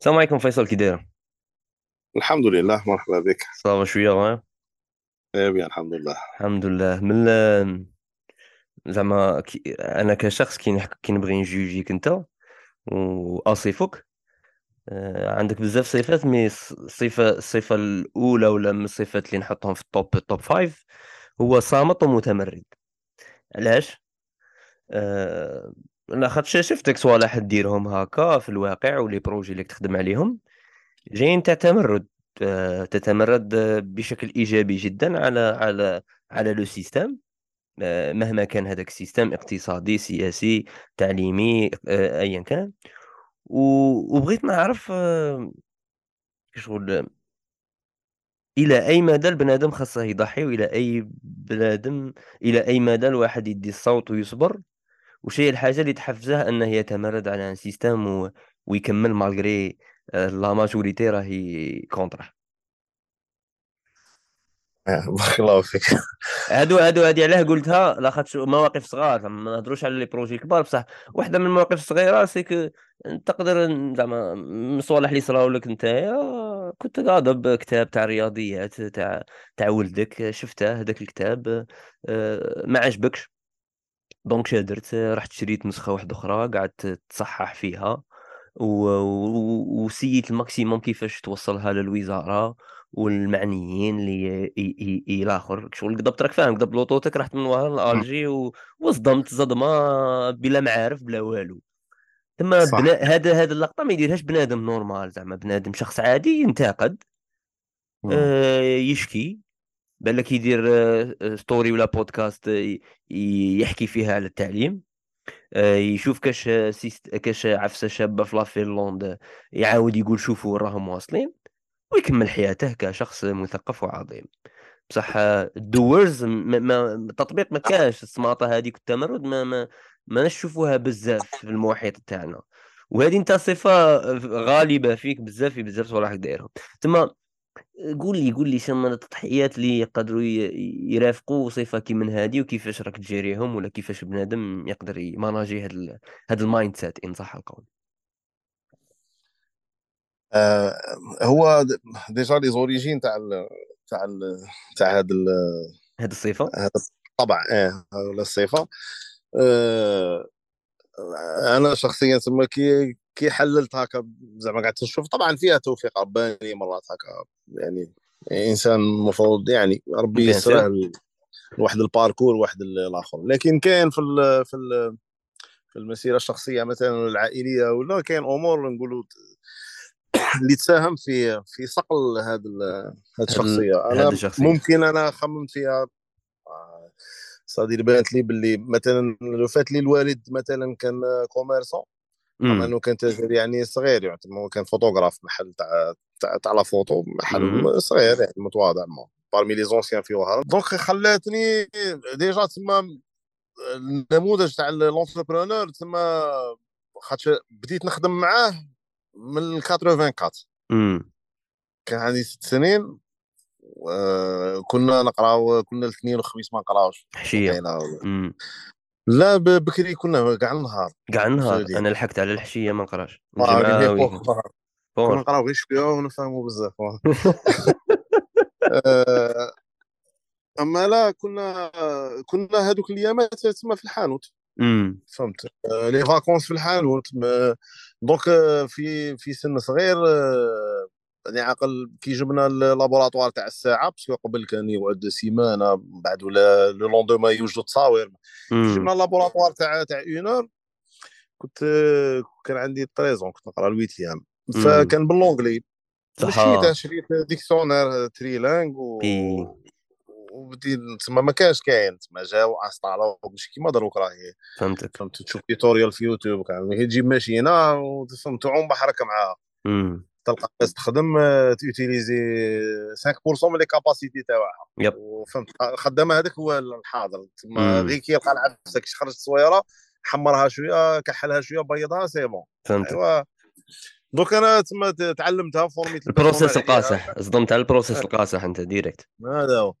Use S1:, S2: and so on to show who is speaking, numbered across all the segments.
S1: السلام عليكم فيصل كي داير
S2: الحمد لله مرحبا بك.
S1: ça va شوية غير
S2: إيه bien الحمد لله.
S1: الحمد لله. من زعما كي- أنا كشخص كي نحك كي نبغي نجوجيك أنت واصفك آه، عندك بزاف صفات mais الص- الصفه الصفه الأولى ولا من الصفات اللي نحطهم في ال top ال top five هو صامت ومتمرد. علاش؟ آه، لاخاطش شفتك صوالح ديرهم هكا في الواقع و les projets اللي تخدم عليهم. جايين تتمرد آه، تتمرد بشكل إيجابي جدا على على على le système آه، مهما كان هذاك السيستم اقتصادي سياسي تعليمي آه، ايا كان. وبغيت نعرف شغل إلى أي مدى البنادم خاصه يضحي وإلى أي بنادم إلى أي مدى الواحد يدي الصوت ويصبر. وش هي الحاجة اللي تحفزه إنه يتمرد على un système و... ويكمل malgré آه، la majorité راهي contre ه
S2: آه، بارك الله فيك.
S1: هادو هادو هادي علاه قلتها لاخاطش مواقف صغار ما نهضروش على les projets كبار بصح واحدة من المواقف الصغيره سيك تقدر ن- زعما من الصوالح اللي صراو لك نتايا كنت غاضب كتاب تاع رياضيات تاع تاع ولدك شفته هذاك الكتاب آه، ما عجبكش. دونك درت رحت شريت نسخة واحدة أخرى قعدت تصحح فيها. وسيت الماكسيموم كيفاش توصلها للوزارة والمعنيين اللي. إلى آخر شغل قدبت راك فاهم قدبت لوطوتك رحت من وراها لألجي. وصدمت صدمة بلا معارف بلا والو تما بنا... هذا هذا اللقطة ما يديرهاش بنادم نورمال زعما بنادم شخص عادي ينتقد آه، يشكي بالك يدير آه، story ولا بودكاست آه، يحكي فيها على التعليم آه، يشوف كاش syst... كاش عفسة شابة في لافنلاند يعاود يقول شوفوا راهم واصلين ويكمل حياته كشخص مثقف وعظيم بصح الدورز. ما... التطبيق ما كاش السماطة هذيك التمرد ما ما ما نشوفوها بزاف في المحيط تاعنا وهذه انت صفة غالبة فيك بزاف في بزاف صوالح دايرهم تما قول لي قول لي شنو من التضحيات اللي يقدروا يرافقوا صفة كي من هذه وكيفاش راك تـ gérer هم ولا كيفاش بنادم يقدر يماناجي هذا ال... هذا ال mindset إن صح القول
S2: آه هو déjà les origines تاع ال تاع ال تاع هذا ال-
S1: هذه الصفة؟
S2: هذا الطبع آه ولا الصفة. آه أنا شخصيا تما كي كي حللت هكا زعما قعدت نشوف طبعا فيها توفيق رباني مرات هكا يعني إنسان المفروض يعني ربي ل- لواحد الباركور واحد ال- الآخر. لكن كاين في ال في ال في المسيرة الشخصية مثلا العائلية ولا كاين أمور نقولوا اللي تساهم في في صقل هذه هذه
S1: هذا ال...
S2: الشخصية.
S1: هذه
S2: أنا
S1: الشخصية.
S2: ممكن أنا خممت فيها آه، صدير بانت لي باللي مثلا لو فات لي الوالد مثلا كان commerçant.
S1: امم
S2: إنه كان تاجر يعني صغير يعني هو كان فوتوغراف محل تاع تاع تاع la
S1: photo
S2: محل صغير يعني متواضع parmi les anciens في وهران donc خلاتني déjà تما النموذج تاع l'entrepreneur تما خاطر بديت نخدم معاه من 84
S1: امم
S2: كان عندي ست سنين كنا نقراو كنا الاثنين والخميس ما نقراوش.
S1: امم
S2: لا بكري كنا كاع النهار.
S1: كاع النهار. أنا لحقت على ما نقراش
S2: آه، كنا
S1: pour
S2: نقراو غير شوية ونفهموا بزاف. آه، أما لا كنا كنا هذوك الأيامات تسمى في الحانوت. فهمت؟ آه، les vacances في الحانوت. ما- donc في في سن صغير يعني عقل كي جبنا ال laboratoire تاع الساعة parce que قبل كان يقعد سيمانة من بعد ولا le lendemain يوجدوا تصاوير جبنا
S1: ال
S2: laboratoire تاع تاع une heure كنت كان عندي 13 كنت نقرأ ال huitième
S1: امم
S2: فكان ب l'anglais مشيت
S1: صح
S2: شريت dictionnaire
S1: trilingue
S2: و وبديت تما ما كانش كاين تما جاو installer او ماشي كيما دروك راهي.
S1: فهمتك.
S2: فهمت تشوف tutorial في يوتيوب كان تجيب ماشينة وفهمت تعوم بحرك معاها. تلقى الناس تخدم آه، تـ utiliser 5% من les capacités تاعها. وفهمت؟ الخدامه هذاك هو الحاضر. تما غير كي يلقى العفسة كي خرجت صويرة حمرها شوية كحلها شوية بيضها c'est bon.
S1: فهمتك
S2: أيوا. donc أنا تما تعلمتها فورميت
S1: ال
S2: process
S1: القاصح صدمت على ال process القاصح أنت direct
S2: هذا هو.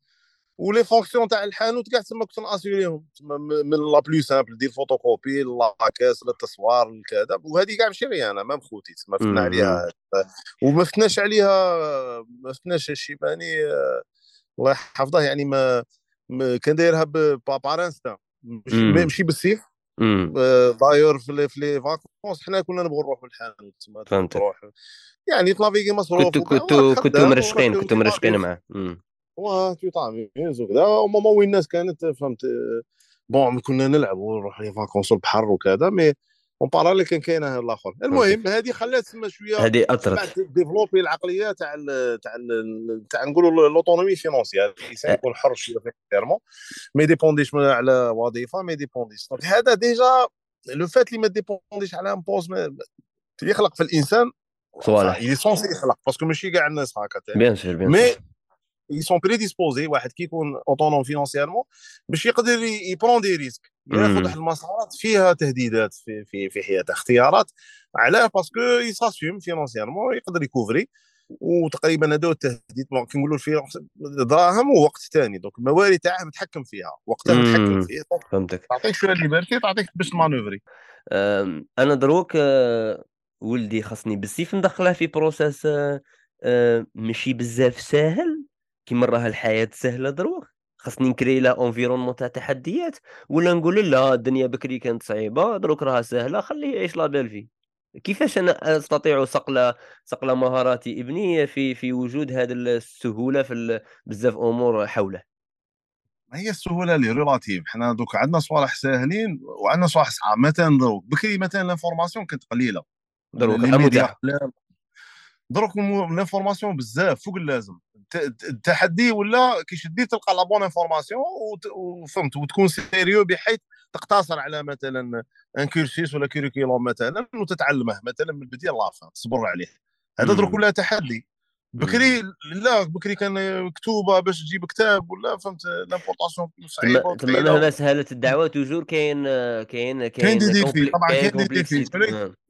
S2: و les fonctions تاع الحانوت كاع تما كنت ن assurer هم من la plus simple دير photocopie la caisse للتصوار لكذا وهذه كاع ماشي غير أنا ما خوتي ما فتنا عليها. وما فتناش عليها ما فتناش الشيباني الله يحفظه يعني ما, ما كان دايرها par instinct ماشي بالسيف. داير في les في les vacances حنا كنا نبغوا نروحوا للحانوت تما
S1: نروح
S2: يعني تنافيكي مصروف
S1: كنتو كنتو كنتو مرشقين كنتو مرشقين معاه.
S2: tu t'amuses وكذا. وماما وين الناس كانت فهمت bon كنا نلعبوا ونروح les vacances البحر وكذا mais en parallèle كان كاين الآخر. المهم هذه خلات تسمى شوية
S1: هذه أثرت.
S2: développer العقلية تاع تاع تاع نقولوا l'autonomie financière الانسان يكون حر شوية financièrement. ما يـ dépendre ش على وظيفة ما يـ dépendre ش هذا déjà le fait اللي ما dépendre ش على un poste يخلق في الإنسان
S1: صوالح.
S2: يـ l'essentiel يخلق parce que ماشي كاع الناس هكا
S1: bien sûr bien
S2: mais ils sont prédisposés واحد كي يكون autonome financièrement باش يقدر يـ prendre des risques ياخذ واحد المسارات فيها تهديدات في في في حياته اختيارات علاه parce que يـ s'assume financièrement يقدر يـ couvrir وتقريبا هذا التهديد كي نقولوا في دراهم ووقت ثاني donc الموارد تاعه متحكم فيها وقتها متحكم فيه
S1: فهمتك.
S2: تعطيك شوية liberté تعطيك باش manœuvrer
S1: أنا دروك أه ولدي خاصني بالسيف ندخله في process أه ماشي بزاف ساهل. كيما راها الحياة سهلة دروك خاصني ن créer له environnement تاع تحديات ولا نقول لا الدنيا بكري كانت صعيبة دروك راها سهلة خليه يعيش la belle vie. كيفاش أنا أستطيع صقل صقل مهارات ابني في في وجود هذه السهولة في بزاف أمور حوله؟
S2: هي السهولة اللي relative حنا دوك عندنا صوالح ساهلين وعندنا صوالح صعاب مثلا دروك بكري مثلا l'information كانت قليلة.
S1: دروك
S2: دروك l'information بزاف فوق اللازم. التحدي ولا كي شدي تلقى la bonne information وفهمت وتكون sérieux بحيث تقتصر على مثلا un cursus ولا curriculum مثلا وتتعلمه مثلا من البداية la fin تصبر عليه. هذا دروك ولا تحدي. بكري لا بكري كان مكتوبة باش تجيب كتاب ولا فهمت؟ l'importation
S1: صعيبه تما مهما سهلت الدعوة toujours كاين كاين
S2: كاين des défis طبعا كاين des défis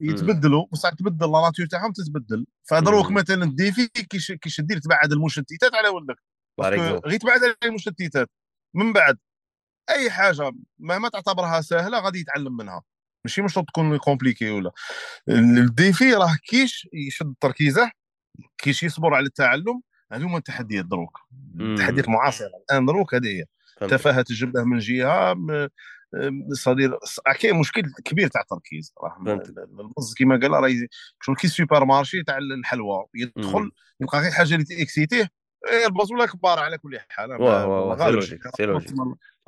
S2: يتبدلوا بصح تبدل la nature تاعهم تتبدل. فدروك مثلا ال défi كي دير تبعد المشتتات على ولدك. غير تبعد على المشتتات. من بعد أي حاجة مهما تعتبرها سهلة غادي يتعلم منها. ماشي مش تكون compliqué ولا. ال défi راه كيش يشد تركيزه. كيش يصبر على التعلم هذو هما التحديات دروك. التحديات المعاصره الان دروك هذه هي. تفاهة الجبهه من جهة صدير كاين مشكل كبير تاع التركيز. راه البز كيما قال راه شغل كي supermarché تاع الحلوى يدخل يلقى غير حاجة اللي تيكسيتيه إيه، الباز ولا كبار على كل حال.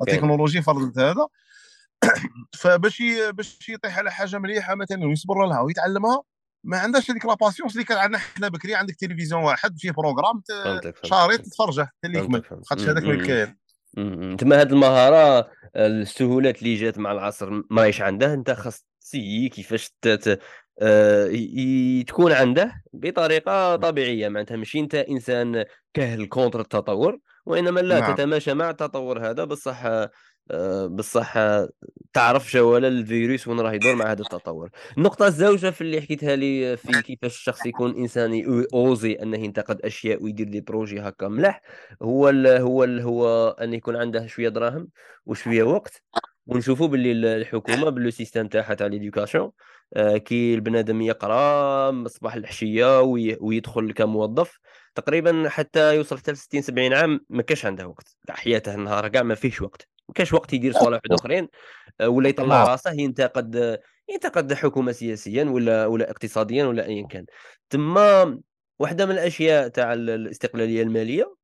S2: التكنولوجيا فرضت هذا. فباش باش يطيح على حاجة مليحة مثلا ويصبر لها ويتعلمها ما عندهاش هذيك la patience اللي كان عندنا حنا بكري عندك تلفزيون واحد فيه programme شاريط تتفرجه حتى اللي يكمل خاطش هذاك ما كاين.
S1: تما هذه المهارة السهولات اللي جات مع العصر ماهيش عنده انت خاص ت essayer كيفاش آه تكون عنده بطريقة طبيعية. معناتها ماشي انت انسان كهل contre التطور وإنما لا نعم. تتماشى مع التطور هذا بصح آه، بصح تعرف جوال الفيروس وين راه يدور مع هذا التطور. النقطة الزوجة في اللي حكيتها لي في كيفاش الشخص يكون إنسان osé أنه ينتقد أشياء ويدير des projets هكا ملاح هو ال هو ال هو أن يكون عنده شوية دراهم وشوية وقت ونشوفوا باللي الحكومة بال le système تاعها تاع l'éducation آه، كي البنادم يقرأ من الصباح ويدخل كموظف تقريبا حتى يوصل حتى 60 70 عام ما كاش عنده وقت. حياته النهار كاع ما فيش وقت. كاش وقت يدير صوالح اخرين آه، ولا يطلع راسه ينتقد ينتقد حكومة سياسيا ولا ولا اقتصاديا ولا ايا كان. تما واحدة من الأشياء تاع الاستقلالية المالية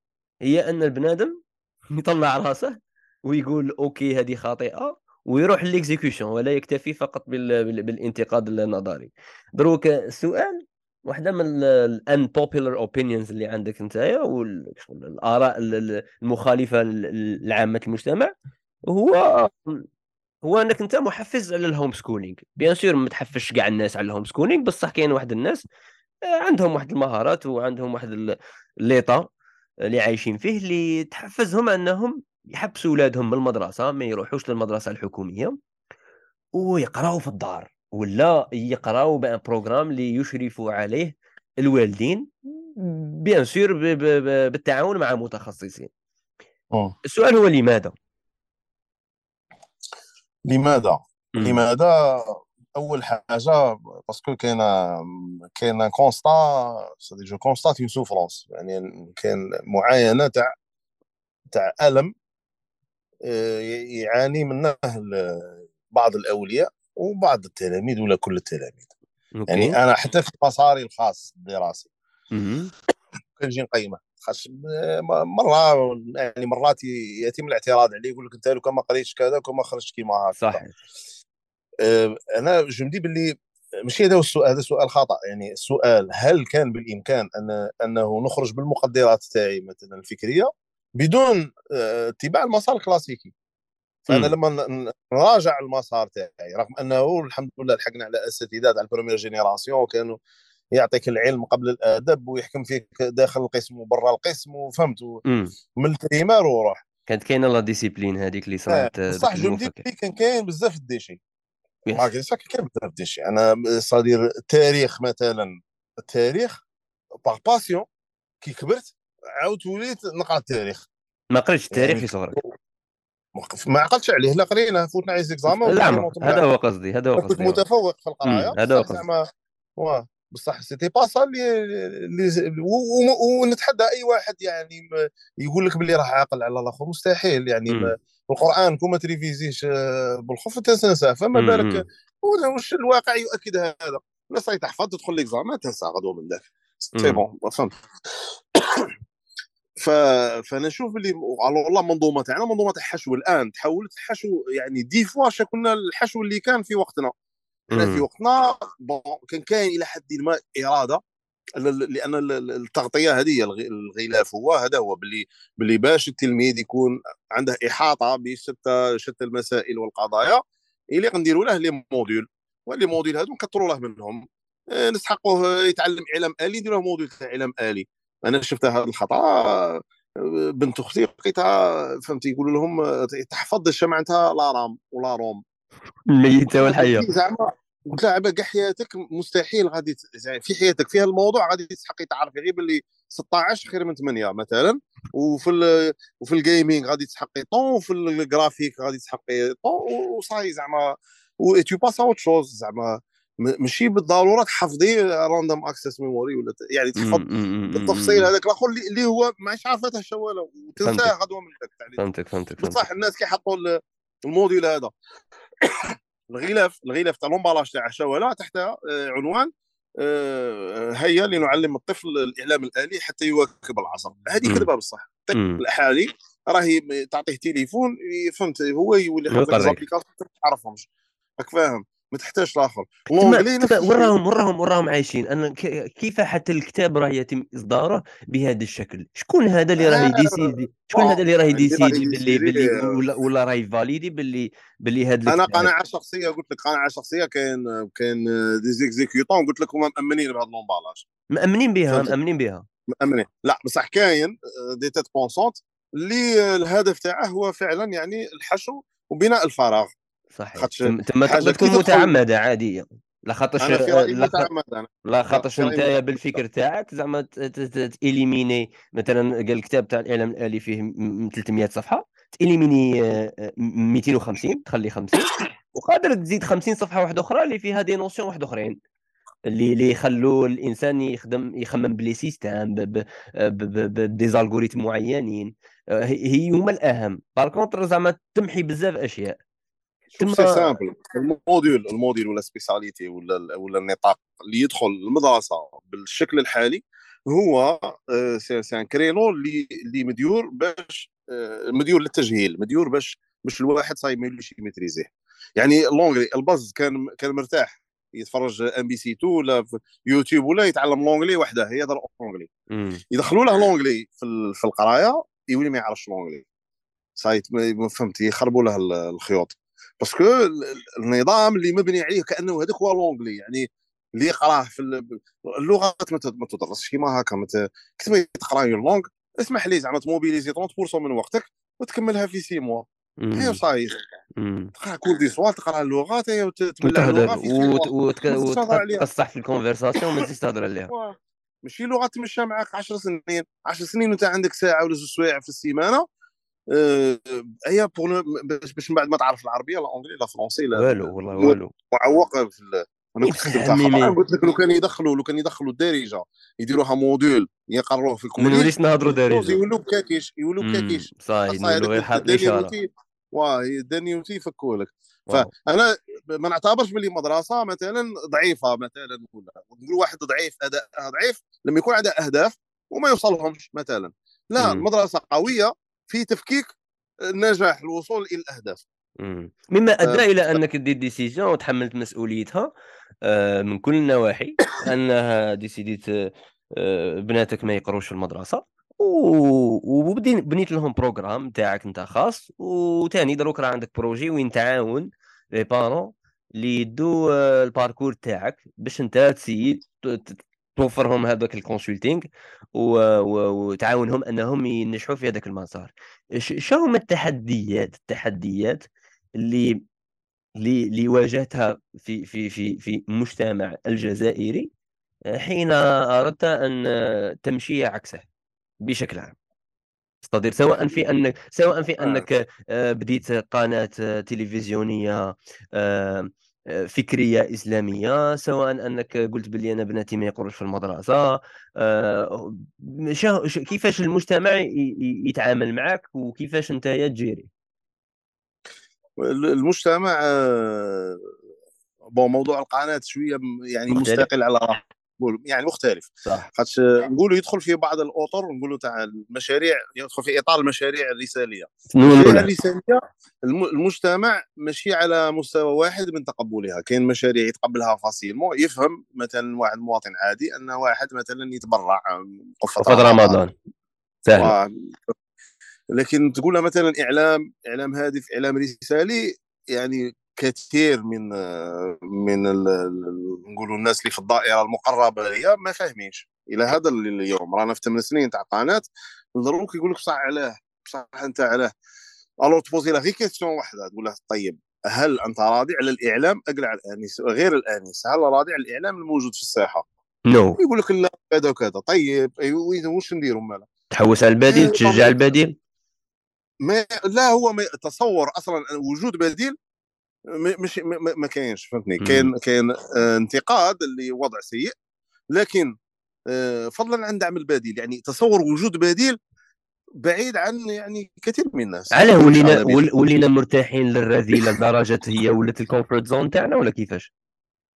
S1: هي أن البنادم يطلع راسه ويقول okay هذه خاطئة ويروح لل execution ولا يكتفي فقط بالانتقاد النظري. دروك السؤال واحدة من ال unpopular opinions اللي عندك أنت والاراء المخالفة لعامة المجتمع هو هو أنك أنت محفز على ال homeschooling bien sûr ما تحفزش كاع الناس على ال homeschooling بصح كاين واحد الناس آه، عندهم واحد المهارات وعندهم واحد l'état اللي عايشين فيه اللي تحفزهم أنهم يحبسوا اولادهم من المدرسة ما يروحوش للمدرسة الحكومية ويقراوا في الدار. ولا يقراو ب un programme اللي يشرف عليه الوالدين؟ bien sûr بالتعاون مع متخصصين.
S2: مم.
S1: السؤال هو لماذا؟
S2: لماذا؟
S1: مم.
S2: لماذا؟ أول حاجة parce que كاينة كاين constat c'est-à-dire je constate une souffrance يعني كاين معاينة تاع تاع ألم آه، يعاني منه بعض الأولياء. وبعض التلاميذ ولا كل التلاميذ.
S1: okay.
S2: يعني أنا حتى في مساري الخاص الدراسي. كنجي نقيمه. خاص مرة يعني مرات يتم الاعتراض عليه يقول لك أنت لو كان ما قريتش كذا وكان ما خرجت كيما هكا
S1: صح
S2: آه، أنا je me dis باللي ماشي هذا هو السؤال هذا سؤال خطأ. يعني السؤال هل كان بالإمكان ان أنه نخرج بالمقدرات تاعي مثلا الفكرية بدون آه، اتباع المسار الكلاسيكي؟
S1: فأنا.
S2: لما نراجع المسار تاعي رغم أنه الحمد لله لحقنا على اساتذه على ال première génération وكانوا يعطيك العلم قبل الأدب ويحكم فيك داخل القسم وبرا القسم وفهمت. من البريمير وروح
S1: كانت كاينة لا ديسيبلين هذيك اللي صنعت آه،
S2: بصح
S1: ذاك
S2: جو مدي
S1: المفكر
S2: بلي كان كاين بزاف الديشي
S1: يس.
S2: ما كاينش كاين بزاف ديشي أنا صدير التاريخ مثلا التاريخ باغ باسيون كي كبرت عاودت وليت نقرأ التاريخ
S1: ما قريتش التاريخ
S2: يعني
S1: في صغرك
S2: ما عقلتش عليه لا قرينا فوتنا على زيكزامان
S1: لا هذا هو قصدي هذا هو
S2: كنت
S1: قصدي
S2: متفوق في القرايه
S1: هذا هو قصدي.
S2: واه بصح سيتي با سا اللي ونتحدى أي واحد يعني يقول لك باللي راه عاقل على الآخر مستحيل يعني. القرآن كون ما ت réviser يش آه، بالخوف تنساه فما بالك؟ واش الواقع يؤكد هذا؟ لا صاي تحفظ تدخل l'examen تنسى غدوة من ذاك.
S1: c'est.
S2: bon فهمت. ف... فأنا نشوف اللي على والله المنظومه تاعنا منظومة الحشو الآن تحولت حشو يعني des fois كنا الحشو اللي كان في وقتنا. إحنا في. وقتنا كان كاين إلى حد ما إرادة لأن ال- ال- التغطية هذه الغ- الغلاف هو هذا هو باللي باللي باش التلميذ يكون عنده إحاطة بشتى شتى المسائل والقضايا اللي غنديروا له les modules. و les modules هذو نكثروا له منهم. آه، نسحقوه يتعلم علم آلي نديروا له module تاع علم آلي. أنا شفت هذا الخطأ بنت أختي لقيتها فهمتي يقولوا لهم تحفظ الشا معناتها la RAM و la ROM.
S1: الميته والحيه
S2: زعما. قلت لها عبا كاع حياتك مستحيل غادي في حياتك فيها الموضوع غادي تسحقي تعرفي غير باللي 16 خير من 8 مثلا وفي ال وفي ال gaming غادي تسحقي tant وفي الجرافيك غادي تسحقي tant وصاي زعما و tu passes à autre chose زعما. ماشي بالضروره تحفظي random access memory ولا يعني تحفظ
S1: مم.
S2: هذاك الآخر اللي, هو ماش عارفه حتى ولا وتنساه
S1: فهمتك.
S2: غدوه من ذاك تاع
S1: فهمتك فهمتك
S2: بصح الناس كيحطوا ال- ال module هذا الغلاف الغلاف تاع l'emballage تاع الشواله تحت آه، عنوان آه، هيا لنعلم الطفل الإعلام الآلي حتى يواكب العصر هذه. كذبة بصح. الحالي راهي تعطيه تليفون فهمت هو يولي حافظ.
S1: les
S2: applications ما تعرفهمش راك فاهم ما تحتاجش الآخر.
S1: وراهم وراهم وراهم عايشين. أنا كيف حتى الكتاب راه يتم إصداره بهذا الشكل؟ شكون هذا اللي راه
S2: ي
S1: décider شكون هذا اللي راه
S2: ي
S1: décider باللي باللي
S2: آه.
S1: ولا ولا راه ي valider باللي باللي هذا أنا
S2: قناعة شخصية قلت لك قناعة شخصية كاين كاين des exécutants قلت لك هما مأمنين بهذا l'emballage
S1: مأمنين بها
S2: فهمت.
S1: مأمنين بها.
S2: مأمنين. لا بصح كاين des têtes pensantes اللي الهدف تاعه هو فعلا يعني الحشو وبناء الفراغ.
S1: صحيح. تم- تما تقدر تكون متعمدة عاديه لا خاطرش لا خاطرش
S2: متعمد.
S1: بالفكر تاعك. زعما ت- ت- ت- ت éliminer. مثلا قال الكتاب تاع الإعلام الآلي فيه م- م- 300 صفحة. ت éliminer آه، آه، 250 تخلي 50 وقادر تزيد 50 صفحة واحدة أخرى اللي فيها des notions واحد أخرين. اللي اللي يخلوا الإنسان يخدم يخمم ب les systèmes ب des algorithmes معينين. آه، هي هي هما الأهم. par contre زعما تمحي بزاف أشياء.
S2: شوف
S1: تما-
S2: c'est simple ال module ال module ولا spécialité ولا ولا النطاق اللي يدخل المدرسة بالشكل الحالي هو آه، c'est un créneau اللي اللي مديور باش آه، مديور للتجهيل مديور باش باش الواحد صاي ما يوليش ي maîtriser ه. يعني l'anglais à la base كان كان مرتاح يتفرج ام بي سي 2 ولا في يوتيوب ولا يتعلم l'anglais وحده يهضر
S1: anglais.
S2: يدخلوا له l'anglais في ال- في القراية يولي ما يعرفش l'anglais ça y est تما فهمت يخربوا له ال- الخيوط. parce que ال- ال- النظام اللي مبني عليه كأنه هذاك هو l'anglais يعني اللي يقراه في ال- اللغات ما تد- ما تدرسش كيما هكا ما ت- كي تبغي تقرا une langue اسمح لي زعما ت mobiliser 30% من وقتك وتكملها في six mois هي
S1: مم.
S2: صاي
S1: مم.
S2: تقرا كل دي سوال تقرا اللغات ما.
S1: وتقصح في ال conversation ما تزيدش تهضر عليها.
S2: ماشي لغة تمشى معك 10 سنين 10 سنين وانت عندك ساعة ولا زوج سوايع في السيمانة هي pour باش من بعد ما تعرف العربية لا anglais لا français لا
S1: والو والله والو.
S2: معوق في أنا كنت خدمت قلت لك لو كان يدخلوا لو كان يدخلوا الدارجه يديروها module يقروه في
S1: الكليه ما نوليش نهضروا دارجه
S2: يولوا بكاكيش يولوا بكاكيش.
S1: صحيح يولوا غير حاط الاشاره
S2: واه الدنيوتي يفكوا لك. فانا ما نعتبرش باللي مدرسة مثلا ضعيفة مثلا ولا نقول واحد ضعيف أداء ضعيف لما يكون عنده أهداف وما يوصلهمش مثلا. لا المدرسة قوية في تفكيك النجاح الوصول إلى الأهداف.
S1: مما ادى إلى أنك دير décision وتحملت مسؤوليتها آه، من كل النواحي أنها décider ت آه، بناتك ما يقروش في المدرسة وبنيت لهم programme تاعك أنت خاص وثاني دروك راه عندك projet وين تعاون les parents اللي يدو آه، ال parcours تاعك باش أنت ت essayer توفرهم هذاك ال consulting وتعاونهم أنهم ينجحوا في هذاك المسار. شنو هما التحديات التحديات اللي اللي اللي واجهتها في في في في المجتمع الجزائري حين أردت أن تمشي عكسه بشكل عام؟ c'est-à-dire سواء في انك سواء في أنك آه، بديت قناة تلفزيونية آه، فكرية إسلامية سواء أنك قلت بلي أنا بناتي ما يقروش في المدرسة آه، كيفاش المجتمع يتعامل معك وكيفاش أنت تجيري
S2: المجتمع بون موضوع القناة شوية يعني. مستقل على يعني مختلف.
S1: صح.
S2: خاطش نقولوا يدخل في بعض الأطر نقولوا تاع المشاريع يدخل في إطار المشاريع الرسالية. المشاريع الرسالية المجتمع ماشي على مستوى واحد من تقبلها. كاين مشاريع يتقبلها فاسيلمون يفهم مثلا واحد مواطن عادي أن واحد مثلا يتبرع
S1: فتره رمضان. سهل.
S2: لكن تقول مثلا إعلام إعلام هادف إعلام رسالي يعني كثير من من نقولوا الناس اللي في الدائرة المقربة ليا ما فاهمينش. إلى هذا اليوم رانا في ثمان سنين تاع قناة نضروك يقول لك بصح علاه بصح أنت علاه. alors ت poser له غير question واحدة تقول له طيب هل أنت راضي على الإعلام؟ أقلع الأنيس غير الأنيس هل راضي على الإعلام الموجود في الساحة؟
S1: non. non.
S2: يقول لك لا كذا وكذا. طيب واش نديروا مالا
S1: تحوس على البديل إيه، تشجع البديل؟
S2: ما لا هو ما تصور أصلا وجود بديل مش ما, ما كاينش فهمتني؟ كاين كاين آه، انتقاد اللي وضع سيء لكن آه، فضلا عن دعم البديل يعني تصور وجود بديل بعيد عن يعني كثير من الناس.
S1: علاه ولينا ولينا مرتاحين للرذيلة لدرجة هي ولات ال comfort zone تاعنا ولا كيفاش؟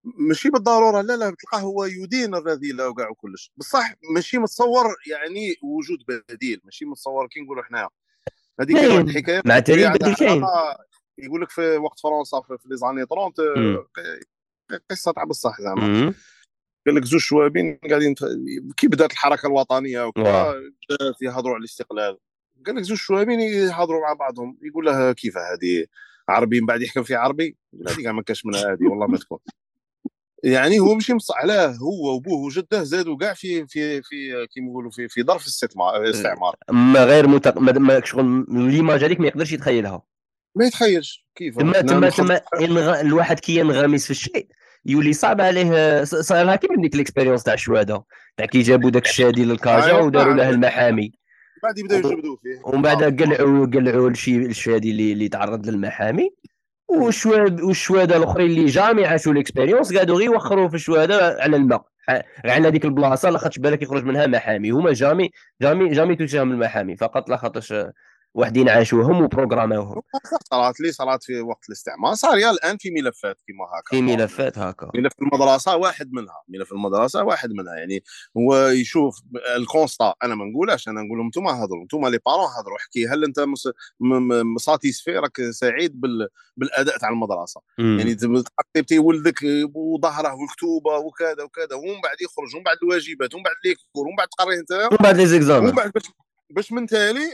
S2: ماشي بالضرورة لا لا تلقاه هو يدين الرذيلة وكاع وكلش. بصح ماشي متصور يعني وجود بديل ماشي متصور كي نقولوا حنا
S1: هذيك الحكاية مع تالي بديل كاين.
S2: يقول لك في وقت فرنسا في les années 30 قصة تاع بصح زعما. قال لك زوج شوابين قاعدين كي بدأت الحركة الوطنية وكذا يهضروا على الاستقلال. قال لك زوج شوابين يهضروا مع بعضهم يقول له كيف هذه؟ عربي من بعد يحكم في عربي؟ يقول هذه كاع ما كاش منها هذه والله ما تكون. يعني هو ماشي مص علاه هو وبوه وجده زادوا كاع في في في كيما نقولوا في في ظرف الاستعمار.
S1: ما غير متق... ما شغل ليماج هذيك ما يقدرش يتخيلها.
S2: ما يتخيلش كيف.
S1: تما تما تما الواحد كي ينغمس في الشيء يولي صعب عليه صار كيما ديك ال expérience تاع الشواده تاع كي جابوا داك الشادي للكاجا أيوة، وداروا له الما حامي.
S2: بعد يبداو يجبدوا فيه.
S1: ومن بعد قلعوا قلعوا الشادي اللي اللي تعرض للما حامي. والشواد والشواده الأخرين اللي jamais عاشوا ال expérience قعدوا غير يوخروا في الشواده على الماء. على هذيك البلاصة لاخاطش بالك يخرج منها ما حامي. هما jamais jamais jamais توجههم الما حامي فقط لاخاطش وحدين عاشوهم و programmer وهم
S2: صارت لي صارت في وقت الاستعمار. صار يا الآن في ملفات كما هكا.
S1: في ملفات هكا.
S2: ملف المدرسة واحد منها. ملف المدرسة واحد منها. يعني هو يشوف ال constat. أنا ما نقولش أنا نقول لهم أنتم هضروا أنتم les parents هضروا احكي هل أنت satisfait راك سعيد بال... بالأداء تاع المدرسة؟ مم. يعني تحطي ولدك وظهره والكتوبه وكذا وكذا. ومن بعد يخرج ومن بعد الواجبات ومن بعد les cours ومن بعد تقريه أنت.
S1: ومن بعد les exams ومن بعد
S2: باش من تالي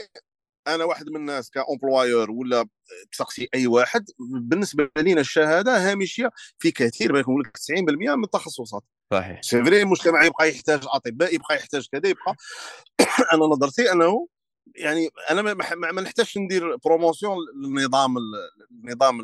S2: أنا واحد من الناس comme employeur ولا تسقسي أي واحد بالنسبة لنا الشهادة هامشية في كثير نقول لك 90% من التخصصات.
S1: صحيح.
S2: c'est vrai المجتمع يبقى يحتاج أطباء يبقى يحتاج كذا يبقى أنا نظرتي أنه يعني أنا ما, ما نحتاجش ندير promotion للنظام النظام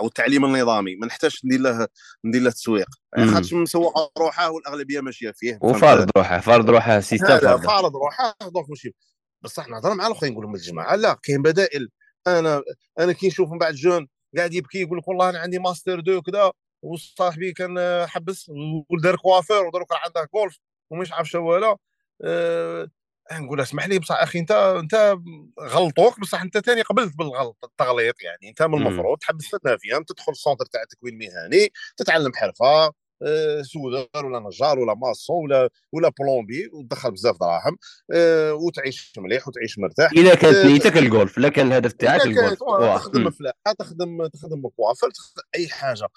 S2: أو التعليم النظامي ما نحتاجش ندير له ندير له تسويق. يعني خاطر مسوق روحه والأغلبية ماشية فيه.
S1: وفارض روحه فارض روحه système
S2: فارض روحه donc ماشي بصح نهضر مع الآخرين نقول لهم الجماعة لا كاين بدائل. أنا أنا كي نشوف من بعد jeune قاعد يبكي يقول لك والله أنا عندي master deux كذا وصاحبي كان حبس ودار coiffeur ودروك عنده جولف ومش عارف شو ولا أه نقول اسمح لي بصح أخي أنت أنت غلطوك بصح أنت ثاني قبلت بالغلط التغليط يعني. أنت من المفروض تحبس ثلاث فيها تدخل ال centre تاع التكوين المهني تتعلم حرفة. آه، soudeur ولا نجار ولا maçon ولا ولا plombier وتدخل بزاف دراهم أه وتعيش مليح وتعيش مرتاح.
S1: اذا كانت نيتك الجولف لا كان الهدف تاعك الجولف
S2: تخدم فلاحه تخدم تخدم coiffeur أي حاجة.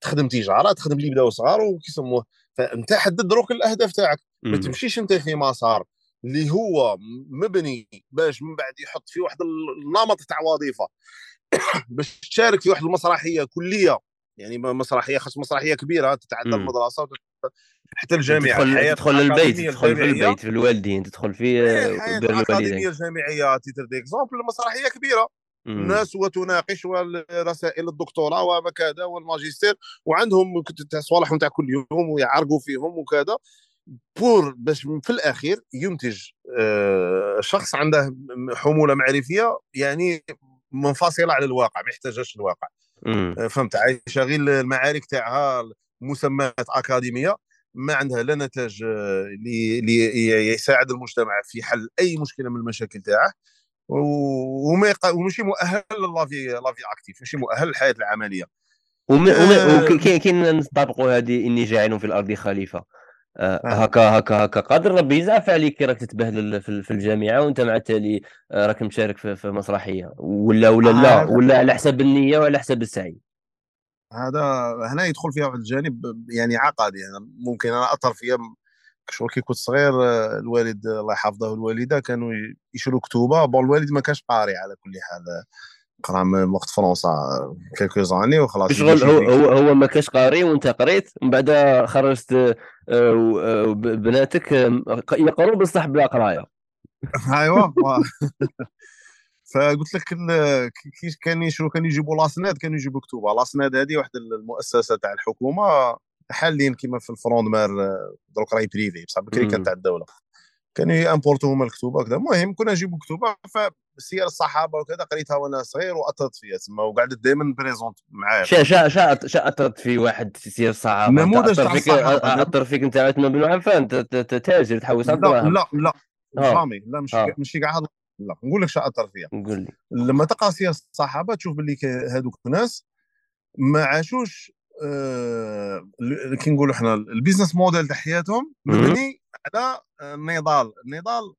S2: تخدم تجارة تخدم اللي بداو صغار وكيسموه فأنت حدد دروك الأهداف تاعك. ما تمشيش أنت في مسار اللي هو مبني باش من بعد يحط في واحد النمط تاع وظيفة. باش تشارك في واحد المسرحية كلية يعني مسرحية خاص مسرحية كبيرة تتعدى المدرسة حتى الجامعة
S1: تدخل, تدخل للبيت تدخل في البيت في الوالدين تدخل في
S2: بر الوالدين. الجامعة à titre d'exemple مسرحية كبيرة. الناس وتناقش رسائل الدكتوراه وما كذا والماجستير وعندهم صوالحهم تاع كل يوم ويعرقوا فيهم وكذا. pour باش في الأخير ينتج آه، شخص عنده حمولة معرفية يعني منفصلة على الواقع ما يحتاجش الواقع. فهمت عايشه غير المعارك تاعها مسمات أكاديمية ما عندها لا نتاج اللي آه، يساعد المجتمع في حل أي مشكلة من المشاكل تاعه. وما وماشي مؤهل la vie la vie active ماشي مؤهل للحياة العملية.
S1: وكاين نطبقوا هذه اني جاعل في الأرض خليفة؟ آه، هكا هكا هكا. قادر ربي يزعف عليك كي راك تتبهدل في الجامعة وانت مع التالي آه، راك مشارك في مسرحية. ولا ولا لا؟ ولا على حساب النية وعلى حساب السعي؟
S2: هذا هنا يدخل فيها واحد الجانب يعني عقدي. يعني ممكن أنا اثر فيها شغل كي كنت صغير آه، الوالد الله يحفظه الوالدة كانوا يشروا كتوبة. بون الوالد ما كانش قاري على كل حال. قرأ من وقت فرنسا كيلكو زاني وخلاص
S1: شغل هو هو, هو ما كاش قاري وانت قريت من بعد خرجت آه، آه، بناتك يقروا بصح بلا قراية.
S2: ايوا فقلت لك كي كان يشرو كانوا يجيبوا لاسناد كانوا يجيبوا كتوبه لاسناد هذه واحد المؤسسة تاع الحكومة حاليا كيما في الفروند مار دروك راهي بريفي بصح بكري كانت تاع الدولة. كانوا يامبورتو هما الكتوبه وكذا المهم كنا نجيبوا كتوبه فسير الصحابة وكذا قريتها وأنا صغير واثرت فيها تما وقعدت دائما بريزونت معايا.
S1: شا شا شا شا اثرت في واحد سير الصحابة.
S2: نموذج تاع
S1: فيك اثر فيك أنت عثمان بن عفان تاجر تحوس
S2: على لا لا la famille لا مش ماشي كاع لا نقول لك شا اثر فيها.
S1: قول لي.
S2: لما تقرأ سير الصحابة تشوف باللي هذوك الناس ما عاشوش آه كي نقولوا إحنا ال business model تاع حياتهم مبني على النضال. النضال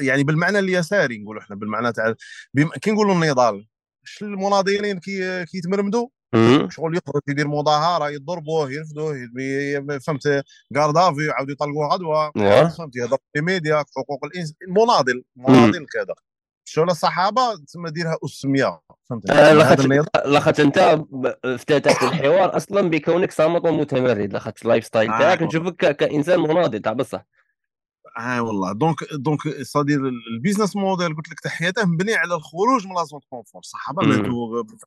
S2: يعني بالمعنى اليساري نقولوا إحنا بالمعنى تاع كي نقولوا النضال المناضلين كي كيتمرمدوا شغل يخرج يدير مظاهره يضربوه يرفدوه فهمت؟ garde à vue يعاودوا يطلقوه غدوه فهمت؟ يهضر في ميديا حقوق الانسان مناضل مناضل كذا. شغل الصحابة تسمى ديرها أسمية
S1: فهمت؟ آه، لاخاطش أنت افتتحت الحوار أصلا بكونك صامت ومتمرد لاخاطش ال life style آه، تاعك نشوفك كإنسان مناضل تاع بصح
S2: آه والله. donc donc صدير ال business model قلت لك تاع حياته مبني على الخروج من la zone confort الصحابه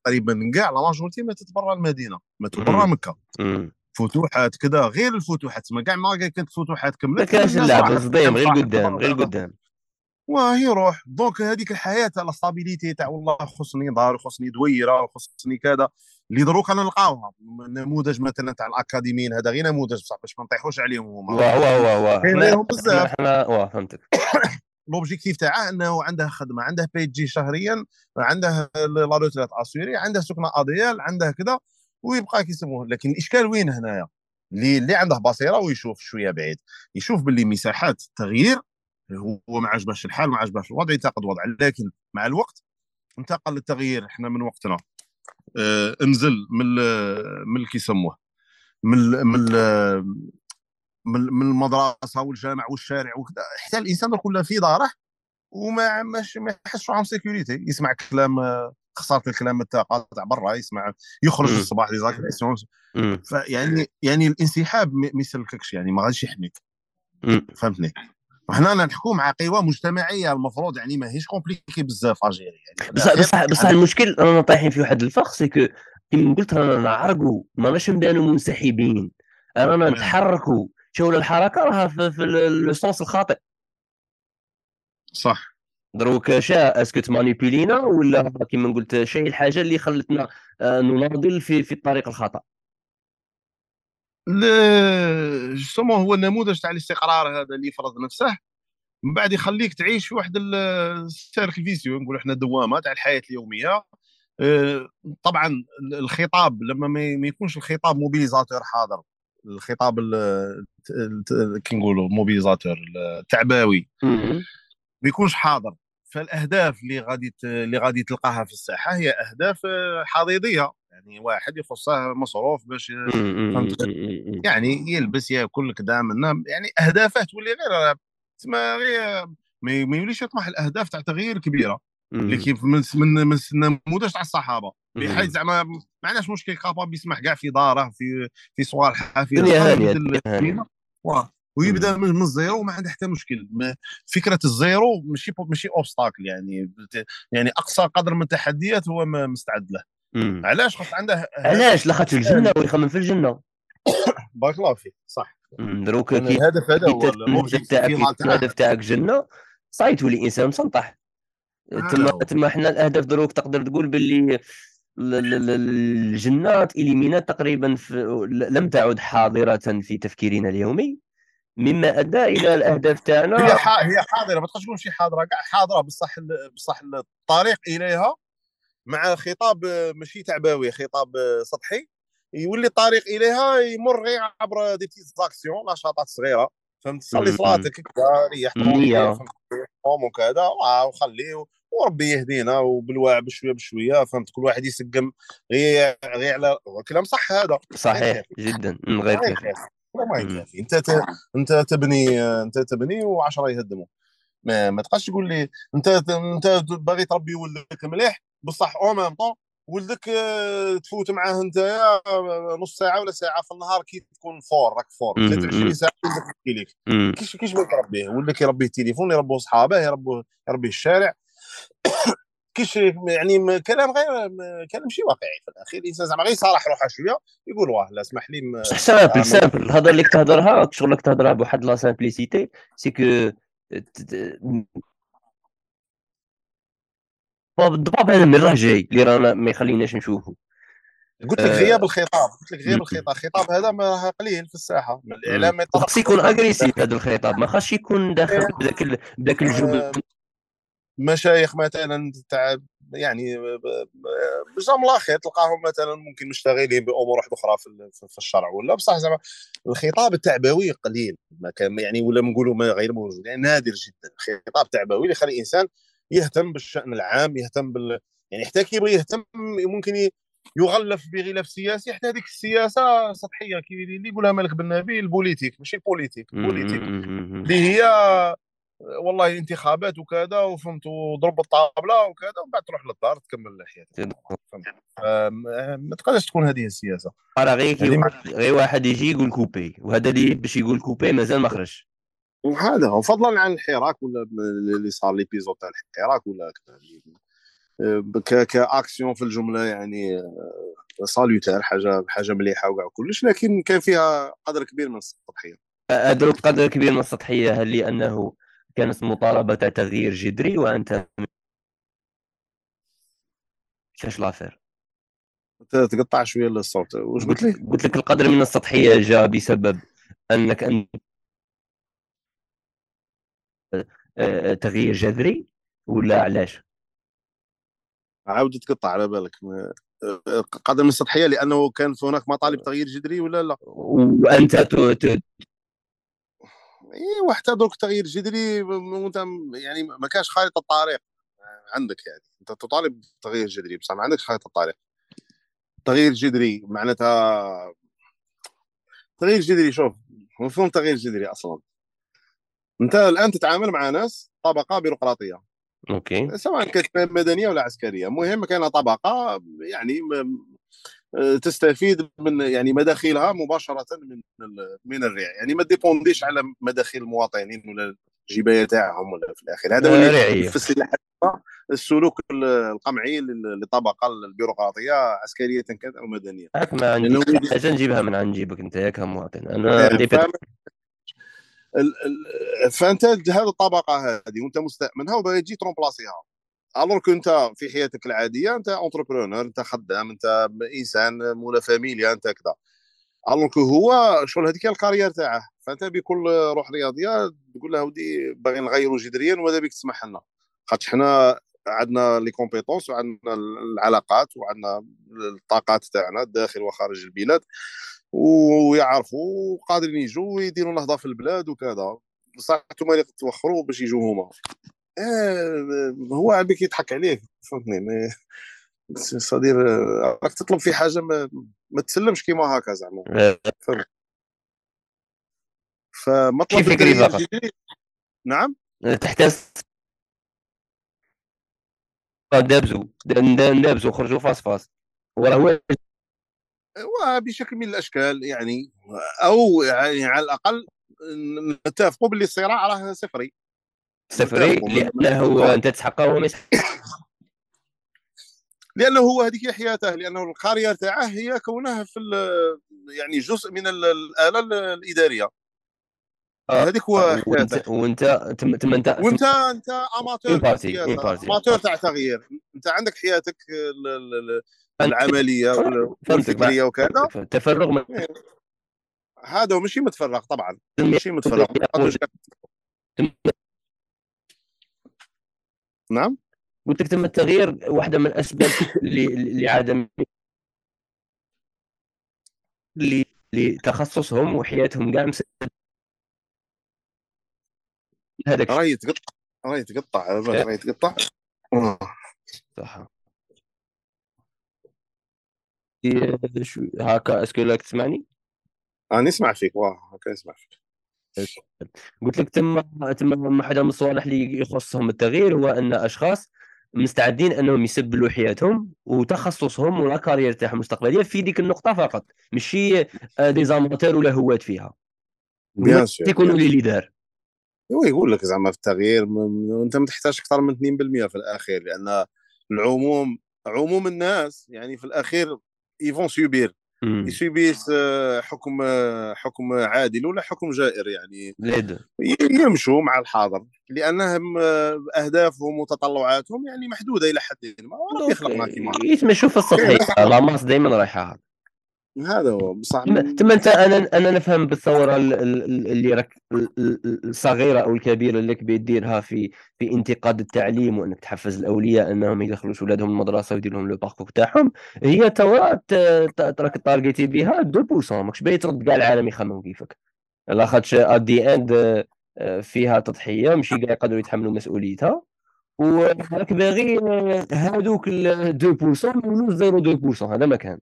S2: تقريبا كاع la majorité ماتت برا المدينة ماتوا برا مكة. فتوحات كذا غير الفتوحات. ما كاع ما كانت فتوحات كملت
S1: ما كانش اللعب صديم غير قدام غير قدام.
S2: واه يروح donc هذيك الحياة تاع la stabilité تاع والله خصني دار خصني دويرة خصني كذا. اللي دروك أنا نلقاوها. نموذج مثلا تاع الأكاديميين. هذا غير نموذج بصح باش ما نطيحوش عليهم هما.
S1: واه واه واه
S2: إحنا بزاف.
S1: إحنا واه فهمتك.
S2: l'objectif تاعه إنه عنده خدمة عنده بيجي شهريا عنده la retraite assurée عنده سكنة idéale عنده كذا ويبقى كيسموه. لكن الاشكال وين هنايا؟ اللي اللي عنده بصيرة ويشوف شوية بعيد. يشوف باللي مساحات التغيير هو ما عجبهش الحال ما عجبهش الوضع ينتقد وضع لكن مع الوقت انتقل للتغيير. إحنا من وقتنا آه انزل من من كيسموه من من من المدرسة والجامع والشارع وكذا. حتى الإنسان كله في داره وما مش ما يحسش en sécurité يسمع كلام خسارة الكلام تاع تاع برا يسمع يخرج في الصباح les agressions فيعني يعني الانسحاب ما يسلككش يعني ما غاديش يحميك. فهمتني؟ وحنا نحكوا مع قوى مجتمعية المفروض يعني ماهيش compliquée بزاف à gérer
S1: يعني بصح بصح بصح المشكل رانا طايحين في واحد الفخ c'est كيما قلت رانا نعرقوا ماناش نبانوا منسحبين رانا نتحركوا شو الحركة راها في, في ال sens الخاطئ.
S2: صح.
S1: دروك شا est-ce que تمانيبيلينا ولا كيما قلت شيء الحاجة اللي خلتنا آه، نناضل في في الطريق الخطا
S2: justement هو النموذج تاع الاستقرار هذا اللي يفرض نفسه. من بعد يخليك تعيش في واحد ال cercle vicieux نقول إحنا دوامة تاع الحياة اليومية. آه، طبعا الخطاب لما ما يكونش الخطاب mobilisateur حاضر. الخطاب كي نقولوا mobilisateur التعباوي. ما يكونش حاضر. فالأهداف اللي غادي اللي غادي تلقاها في الساحة هي أهداف آه، حضيضيه يعني واحد يخصه مصروف باش يعني يلبس ياكل كذا منا يعني اهدافه تولي غير تسمى غير ما يوليش يطمح الأهداف تاع تغيير كبيرة. اللي كيف من من من النموذج تاع الصحابة. بحيث زعما ما عندناش مشكل كي بابا يسمح كاع في داره في في صوالحه في
S1: هانية
S2: ويبدأ من الزيرو وما عنده حتى مشكل. فكرة الزيرو ماشي ماشي obstacle يعني. يعني أقصى قدر من التحديات هو مستعد له.
S1: مم.
S2: علاش؟ خاطر عنده
S1: علاش؟ لاخاطش الجنة ويخمم في الجنة.
S2: بارك الله فيك صح.
S1: دروك
S2: الهدف هذا هو
S1: الهدف تاعك الهدف تاعك جنه صاي تولي إنسان مسنطح تما تما حنا الأهداف دروك تقدر تقول باللي الجنات إليمينات تقريبا لم تعد حاضرة في تفكيرنا اليومي. مما أدى إلى الأهداف تاعنا.
S2: هي هي حاضرة ما تقدرش تقول شي حاضرة كاع حاضرة بصح بصح الطريق إليها. مع خطاب ماشي تعباوي خطاب سطحي يولي الطريق إليها يمر غير عبر دي بتيت زاكسيون نشاطات صغيرة فهمت؟ صلي صلاتك ريح وكذا وخليه وربي يهدينا وبالواع بشوية بشوية فهمت؟ كل واحد يسقم غير غير على كلام صح هذا.
S1: صحيح. جدا من غير
S2: ما يكفي. انت ت... انت تبني انت تبني و10 يهدموا. ما, ما تبقاش تقول لي انت انت باغي تربي ولدك مليح؟ بصح au même temps ولدك آه، تفوت معاه انت آه، نص ساعة ولا ساعة في النهار كي تكون fort راك fort. 23 ساعة ولدك يحكي لك كيش كيش بغيت تربيه؟ ولدك يربي التليفون يربوا اصحابه يربوا يربي الشارع. كيش يعني كلام غير كلام ماشي واقعي في الأخير. الإنسان زعما غير يصالح روحه شوية يقول واه لا اسمح لي
S1: simple simple الهضرة اللي تهضرها شغلك تهضرها بواحد la simplicité c'est que بالضبط هذا من راه جاي اللي رانا ما يخليناش نشوفه.
S2: قلت لك غياب الخطاب قلت لك غياب الخطاب. الخطاب هذا ما قليل في الساحة. من الاعلام
S1: خاص يكون agressif هذا الخطاب ما خاصش يكون داخل بذاك بذاك الجبل
S2: مشايخ مثلا تاع يعني بجام الاخير تلقاهم مثلا ممكن مشتغلين بأمور واحدة أخرى في, في الشرع. ولا بصح زعما الخطاب التعبوي قليل. ما كان يعني ولا نقولوا ما غير موجود يعني نادر جدا. خطاب تعبوي اللي يخلي الإنسان يهتم بالشأن العام يهتم بال يعني حتى كيبغي يهتم ممكن يغلف بغلاف سياسي حتى هذيك السياسة سطحية كي اللي يقولها مالك بن نبي ال politique ماشي ال politique ال politique اللي هي والله انتخابات وكذا وفهمت وضرب الطابلة وكذا ومن بعد تروح للدار تكمل لحياتك ما تقدرش تكون هذه السياسة.
S1: راه غير غير واحد يجي يقول couper وهذا اللي باش يقول couper مازال ما خرج
S2: وهذا هو. فضلا عن الحراك ولا اللي صار l'épisode تاع الحراك ولا كأكسيون في الجملة يعني salutaire حاجة حاجة مليحة وكاع كلش لكن كان فيها قدر كبير من السطحية.
S1: أدرك قدر كبير من السطحية هل لأنه كانت مطالبة تغيير جذري وأنت كيفاش لافير؟
S2: تقطع شوية الصوت. واش قلت لي؟
S1: قلت لك القدر من السطحية جاء بسبب أنك أنت آه، تغيير جذري ولا علاش؟
S2: عاود تقطع على بالك. قدر من السطحية لأنه كان هناك مطالب تغيير جذري ولا لا؟
S1: وأنت
S2: اي وحتى دوك تغيير جذري وأنت يعني ما كانش خارطة الطريق. عندك يعني أنت تطالب بتغيير جذري بس ما عندكش خارطة الطريق. تغيير جذري معناتها تغيير جذري شوف مفهوم تغيير جذري أصلا. انت الآن تتعامل مع ناس طبقة بيروقراطية.
S1: أوكي.
S2: سواء كانت مدنية ولا عسكرية. المهم كان طبقة يعني تستفيد من يعني مداخيلها مباشرة من من الريع. يعني ما ديبونديش على مداخيل المواطنين ولا الجباية تاعهم ولا في الآخر. هذا هو في السلاح السلوك القمعي للطبقه البيروقراطية عسكرية كانت أو مدنيه
S1: ما عندي حاجة نجيبها من عند جيبك أنت ياك مواطن. أنا عندي
S2: فأنت هذه الطبقة هذه وأنت مستأمنها وباغي تجي ترومبلاسيها alors que أنت في حياتك العادية أنت entrepreneur أنت خدام أنت إنسان مولا فاميليا أنت كذا. alors que هو شغل هذيك ال carrière تاعه. فأنت بكل روح رياضية تقول له ودي باغي نغيروا جذريا وماذا بك تسمح لنا. خاطر حنا عندنا les compétences وعندنا العلاقات وعندنا الطاقات تاعنا داخل وخارج البلاد. ويعرفوا وقادرين يجوا ويديروا نهضه في البلاد وكذا. بصح أنتم اللي توخروا باش يجوا هما. آه هو بك يضحك عليك فهمتني صدير راك تطلب في حاجة ما, ما تسلمش كيما هكا زعما.
S1: آه.
S2: فمطلب
S1: فقط
S2: نعم؟
S1: تحتاج دابزو دابزو خرجوا فاس فاس. وراه
S2: وبشكل من الأشكال يعني أو يعني على الأقل نتفقوا باللي الصراع راه صفري.
S1: صفري لأنه أنت تسحقه وما
S2: لأنه هو هذيك حياته لأنه ال carrière تاعه هي كونها في يعني جزء من الآلة الإدارية.
S1: آه، هذيك هو وانت وأنت تم أنت
S2: وانت أنت amateur amateur تاع تغيير. أنت عندك حياتك العملية والفكريه وكذا.
S1: تفرغ من
S2: إيه. هذا ماشي متفرغ طبعا. ماشي متفرغ. نعم؟
S1: قلت لك تم التغيير واحدة من الأسباب لعدم لتخصصهم وحياتهم. كاع
S2: هذاك راهي يتقطع. راهي يتقطع. راهي يتقطع.
S1: صح. هكا est-ce que لك تسمعني؟
S2: أنا نسمع فيك. واه هكا نسمع فيك.
S1: قلت لك تم تم واحدة من الصوالح اللي يخصهم التغيير هو أن أشخاص مستعدين أنهم يسبلوا حياتهم وتخصصهم و la carrière تاعهم المستقبلية في ديك النقطة فقط ماشي des amateurs ولا هوات فيها.
S2: bien sûr
S1: يكونوا les leaders
S2: هو يقول لك زعما في التغيير أنت ما تحتاج أكثر من 2% في الأخير لأن العموم عموم الناس يعني في الأخير يفون سوبير يسوبيس حكم حكم عادل ولا حكم جائر يعني. يمشوا مع الحاضر لأنهم أهدافهم وتطلعاتهم يعني محدودة إلى حد ما
S1: يخلق ما كيما يتمشوا في السطحيه لاماس دائما رايحه
S2: هذا هو بصح
S1: تما انت أنا أنا نفهم بالثورة اللي راك الصغيرة أو الكبيرة اللي بيديرها في في انتقاد التعليم وأنك تحفز الأولياء أنهم يدخلوا أولادهم المدرسة ويدير لهم le parcours تاعهم هي ثوره راك targeter بها 2% ماكش باغي ترد كاع العالم يخمم كيفك. لاخاطش at the end فيها تضحية ماشي كاع يقدروا يتحملوا مسؤوليتها. وراك باغي هذوك 2% يولوا 0.2% هذا ما كان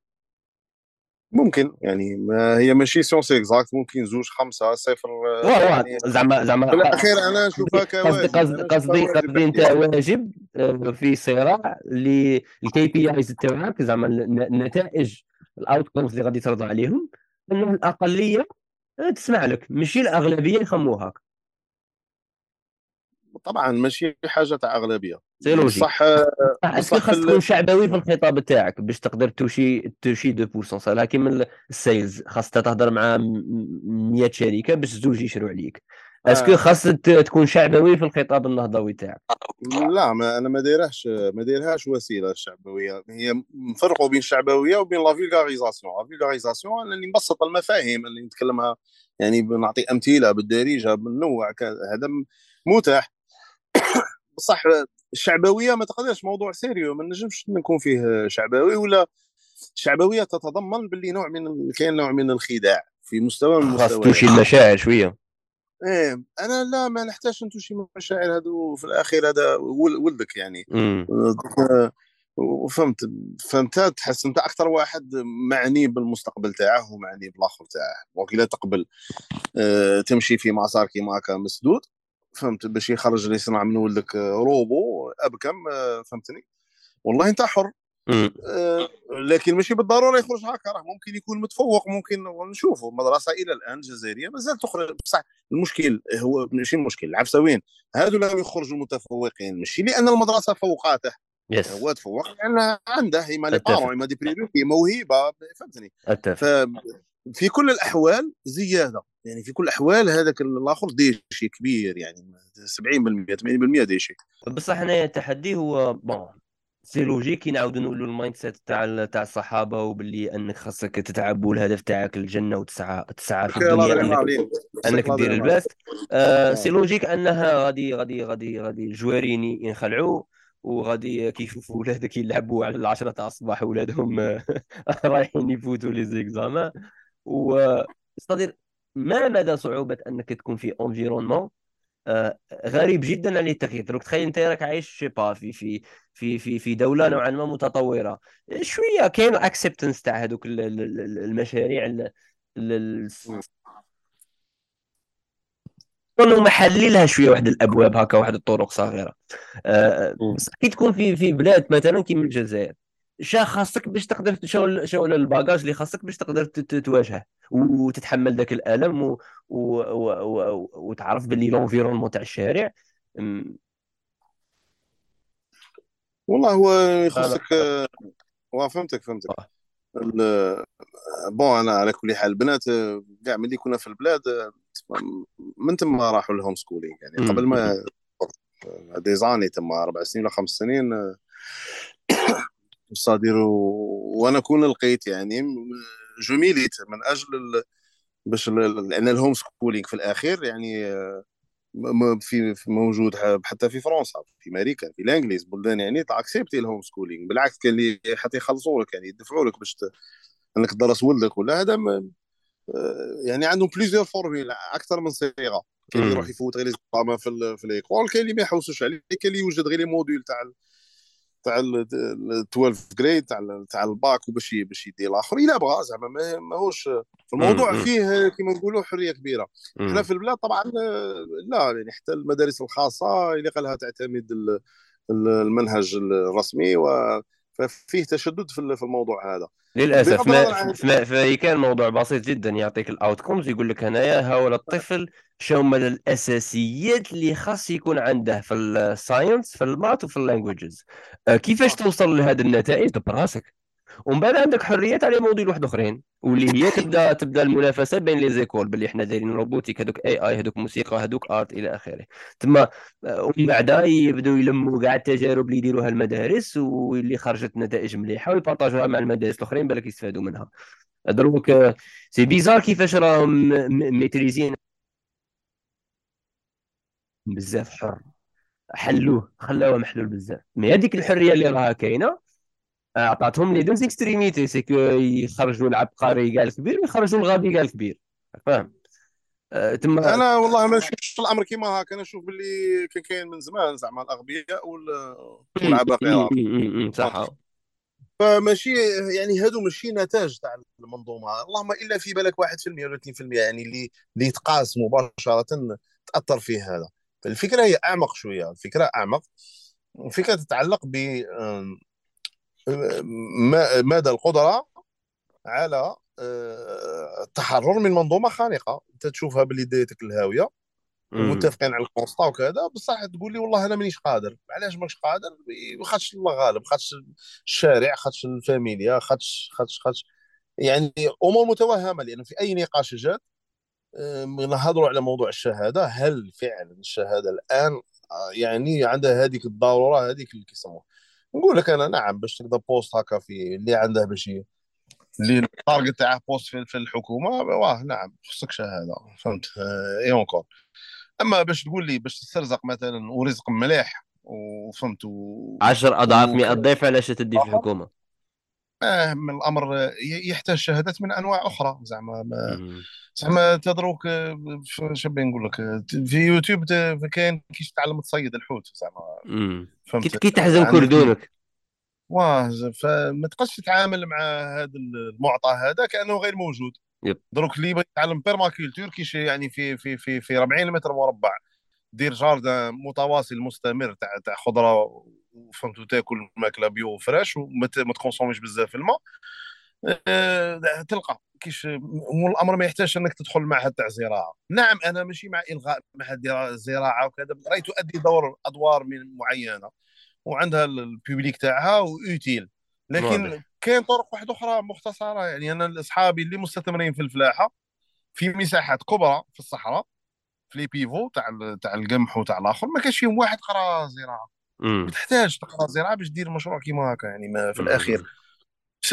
S2: ممكن يعني ما هي ماشي science exacte ممكن زوج خمسة صفر
S1: يعني زعما زعما
S2: في الأخير أنا نشوفها
S1: كواجب قصدي قصدي قصدي أنت واجب آه، في صراع لل KPIs تاعك زعما النتائج ال outcomes اللي غادي ترضى عليهم إنه الأقلية تسمع لك ماشي الأغلبية يخموا هكا
S2: طبعا ماشي حاجة تاع أغلبية.
S1: c'est logique. صح صح خاص تكون شعبوي في الخطاب تاعك باش تقدر toucher toucher 2% صح كيما ال sales خاص تهضر مع 100 شركة باش زوج يشروا عليك. est-ce que آه. خاص تكون شعبوي في الخطاب النهضوي تاعك.
S2: لا ما أنا ما دايرهاش ما دايرهاش وسيلة الشعبويه هي نفرقوا بين الشعبويه وبين la vulgarisation la vulgarisation انني نبسط المفاهيم اللي نتكلمها. يعني نعطي أمثلة بالدارجة بالنوع هذا متاح. بصح الشعبوية ما تقدرش موضوع sérieux ما نجمش نكون فيه شعبوي ولا الشعبوية تتضمن باللي نوع من كاين نوع من الخداع في مستوى من المستوى
S1: toucher المشاعر شوية.
S2: إيه أنا لا ما نحتاجش ن toucher المشاعر هذو في الأخير هذا ولدك يعني. وفهمت فهمت تحس أنت أكثر واحد معني بالمستقبل تاعه ومعني بالآخر تاعه. donc اذا تقبل آه تمشي في مسار كيما هكا مسدود. فهمت باش يخرج لي يصنع من ولدك روبو ابكم آه، فهمتني؟ والله انت حر. آه لكن ماشي بالضرورة يخرج هكا راه ممكن يكون متفوق ممكن نشوفوا المدرسة إلى الآن الجزائريه مازال تخرج. بصح المشكل هو ماشي المشكل العفسه وين هذو لم يخرجوا متفوقين. ماشي لأن المدرسة فوقاته.
S1: يس
S2: هو تفوق لأن عنده اما les parents اما des priorités موهبه فهمتني؟ في كل الأحوال زياده يعني في كل الاحوال هذاك الآخر déchet كبير يعني 70% 80% déchet
S1: بصح هنايا التحدي هو bon c'est logique نعاودو نقولوا ال mindset تاع تاع الصحابة وباللي أنك خاصك تتعب والهدف تاعك الجنة وتسعى تسعى في الدنيا أنك, أنك دير الباس. آه c'est logique أنها غادي غادي غادي غادي الجوارين ينخلعوا وغادي كيشوفوا ولادك يلعبوا على العشرة تاع الصباح ولادهم رايحين يفوتوا les examens و ما مدى صعوبة أنك تكون في environnement آه، غريب جدا عن التغيير؟ دروك تخيل أنت راك عايش je sais pas في في في في في دولة نوعا ما متطورة. شوية كاين acceptance تاع هذوك المشاريع كونوا محللها شوية واحد الأبواب هكا واحد الطرق صغيرة. بس كي تكون في في بلاد مثلا كيما الجزائر شحال خاصك باش تقدر شغل ال bagage اللي خاصك باش تقدر تواجهه وتتحمل ذاك الألم و... و... و... و... وتعرف باللي l'environnement تاع الشارع.
S2: والله هو يخصك هو فهمتك فهمتك. bon أنا على كل حال البنات كاع ملي كنا في البلاد من تما راحوا لل homeschooling يعني قبل ما des années تما أربع سنين ولا خمس سنين صادر وأنا كون لقيت يعني جميليت من أجل باش لأن ال homeschooling في الأخير يعني في موجود حتى في فرنسا في أمريكا في الإنجليز بلدان يعني ت accepter ال homeschooling بالعكس كان اللي حتى يخلصوا لك يعني يدفعوا لك باش إنك تدرس ولدك ولا هذا يعني عندهم plusieurs formules أكثر من صيغه كاين اللي يروح يفوت غير في في l'école كاين اللي ما يحوسوش عليه كاين اللي يوجد غير les modules تاع تاع ال 12 grade تاع تاع الباك وباش باش يدي الآخر. إلا بغى زعما ماهوش الموضوع فيه كما نقولوا حرية كبيرة. إحنا في البلاد طبعا لا يعني حتى المدارس الخاصة اللي قالها تعتمد المنهج الرسمي و ففيه تشدد في الموضوع هذا.
S1: للأسف ما فهي كان موضوع بسيط جدا يعطيك ال outcomes يقول لك هنايا هاول الطفل شو هما الأساسيات اللي خاص يكون عنده في ال science في ال math وفي ال languages آه، كيفاش توصل لهذه النتائج؟ براسك ومن بعد عندك حريات على مواضيع واحد آخرين واللي هي تبدا تبدأ المنافسة بين les écoles باللي حنا دايرين robotique هذوك اي اي هذوك موسيقى هذوك art إلى آخره. تما ومن بعد يبداو يلموا كاع التجارب اللي يديروها المدارس واللي خرجت نتائج مليحة وي partager وها مع المدارس الأخرين بالك يستفادوا منها. دروك c'est bizarre كيفاش راهم maîtrisés ين. بزاف حر. حلوة خلاوه محلول بزاف. mais هذيك الحرية اللي راها كاينة عطاتهم لي. deux extrémités c'est que يخرجوا العبقري كاع الكبير ويخرجوا الغبي كاع الكبير فاهم؟
S2: أه تما أنا والله ما نشوفش الأمر كيما هكا نشوف باللي كان كاين من زمان زعما الأغبياء والعباقره
S1: صح.
S2: فماشي يعني هادو ماشي نتاج تاع المنظومة. اللهم إلا في بالك 1% ولا 2% يعني اللي اللي يتقاس مباشرة تأثر فيه هذا. فالفكرة هي أعمق شوية. الفكرة أعمق. الفكرة تتعلق ب مدى القدرة على آه، التحرر من منظومة خانقة. أنت تشوفها باللي دايتك الهاوية ومتفقين على ال constat وكذا. بصح تقول لي والله أنا مانيش قادر. علاش مانيش قادر؟ خاطش الله غالب. خاطش الشارع خاطش الفاميليا خاطش خاطش خاطش يعني أمور متوهمة لأن في أي نقاش جات آه، نهضروا على موضوع الشهادة. هل فعلا الشهادة الآن آه، يعني عندها هذيك الضرورة هذيك اللي كيسموها نقول لك أنا نعم باش تقدر poste هكا في اللي عنده باش اللي ال target تاعه poste في, في الحكومة واه نعم خصك شهادة فهمت؟ اي encore أما باش تقول لي باش تسترزق مثلا ورزق مليح وفهمت؟ و...
S1: 10 أضعاف 100 ضعف علاش تدي في الحكومة؟
S2: آه من الأمر يحتاج شهادات من أنواع أخرى. زعما زعما تدروك شنو نقول لك في يوتيوب كاين كيف تعلم تصيد الحوت زعما.
S1: فهمت؟ كي تحزم كردونك
S2: واه فما تقدرش تتعامل مع هذا المعطى هذا كأنه غير موجود. دروك اللي يتعلم permaculture كيش يعني في في في في 40 متر مربع. دير jardin متواصل مستمر تاع تاع خضرة فهمتوا تاكل ماكله bio fraîche وما ت consommer يش بزاف الماء. أه تلقى كيش الأمر ما يحتاجش إنك تدخل معهد تاع زراعة. نعم أنا ماشي مع إلغاء معهد الزراعه وكذا راهي تؤدي دور أدوار من معينة وعندها ال public تاعها و utile. لكن كاين طرق واحدة أخرى مختصرة يعني أنا اصحابي اللي مستثمرين في الفلاحة في مساحات كبرى في الصحراء في les pivots تاع تاع القمح وتاع الآخر ما كانش فيهم واحد قرا زراعة. ما تحتاج تقرا زراعة باش دير مشروع كيما هكا يعني ما في الأخير.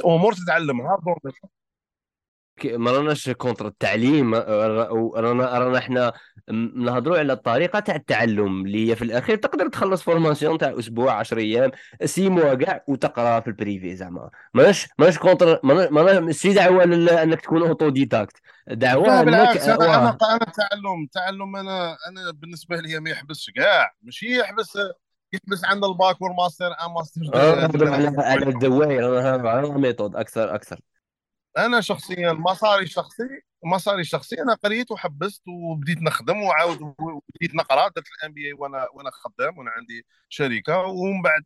S2: أمور تتعلمها
S1: ما راناش contre التعليم رانا رانا إحنا نهضروا على الطريقة تاع التعلم اللي هي في الأخير تقدر تخلص formation تاع أسبوع 10 أيام six mois كاع وتقرأ في ال privé زعما. ماناش ماناش contre ماشي دعوة إنك تكون autodidacte دعوه
S2: بالعكس أنا أنا أنا التعلم التعلم أنا أنا بالنسبة لي ما يحبسش كاع ماشي يحبس يحبس عند ال bac وال master ام ماستر
S1: على الدواير أنا méthode أكثر أكثر.
S2: أنا شخصيا مساري الشخصي مساري الشخصي أنا قريت وحبست وبديت نخدم وعاود بديت نقرأ درت ال MBA وأنا وأنا خدام وأنا عندي شركة. ومن بعد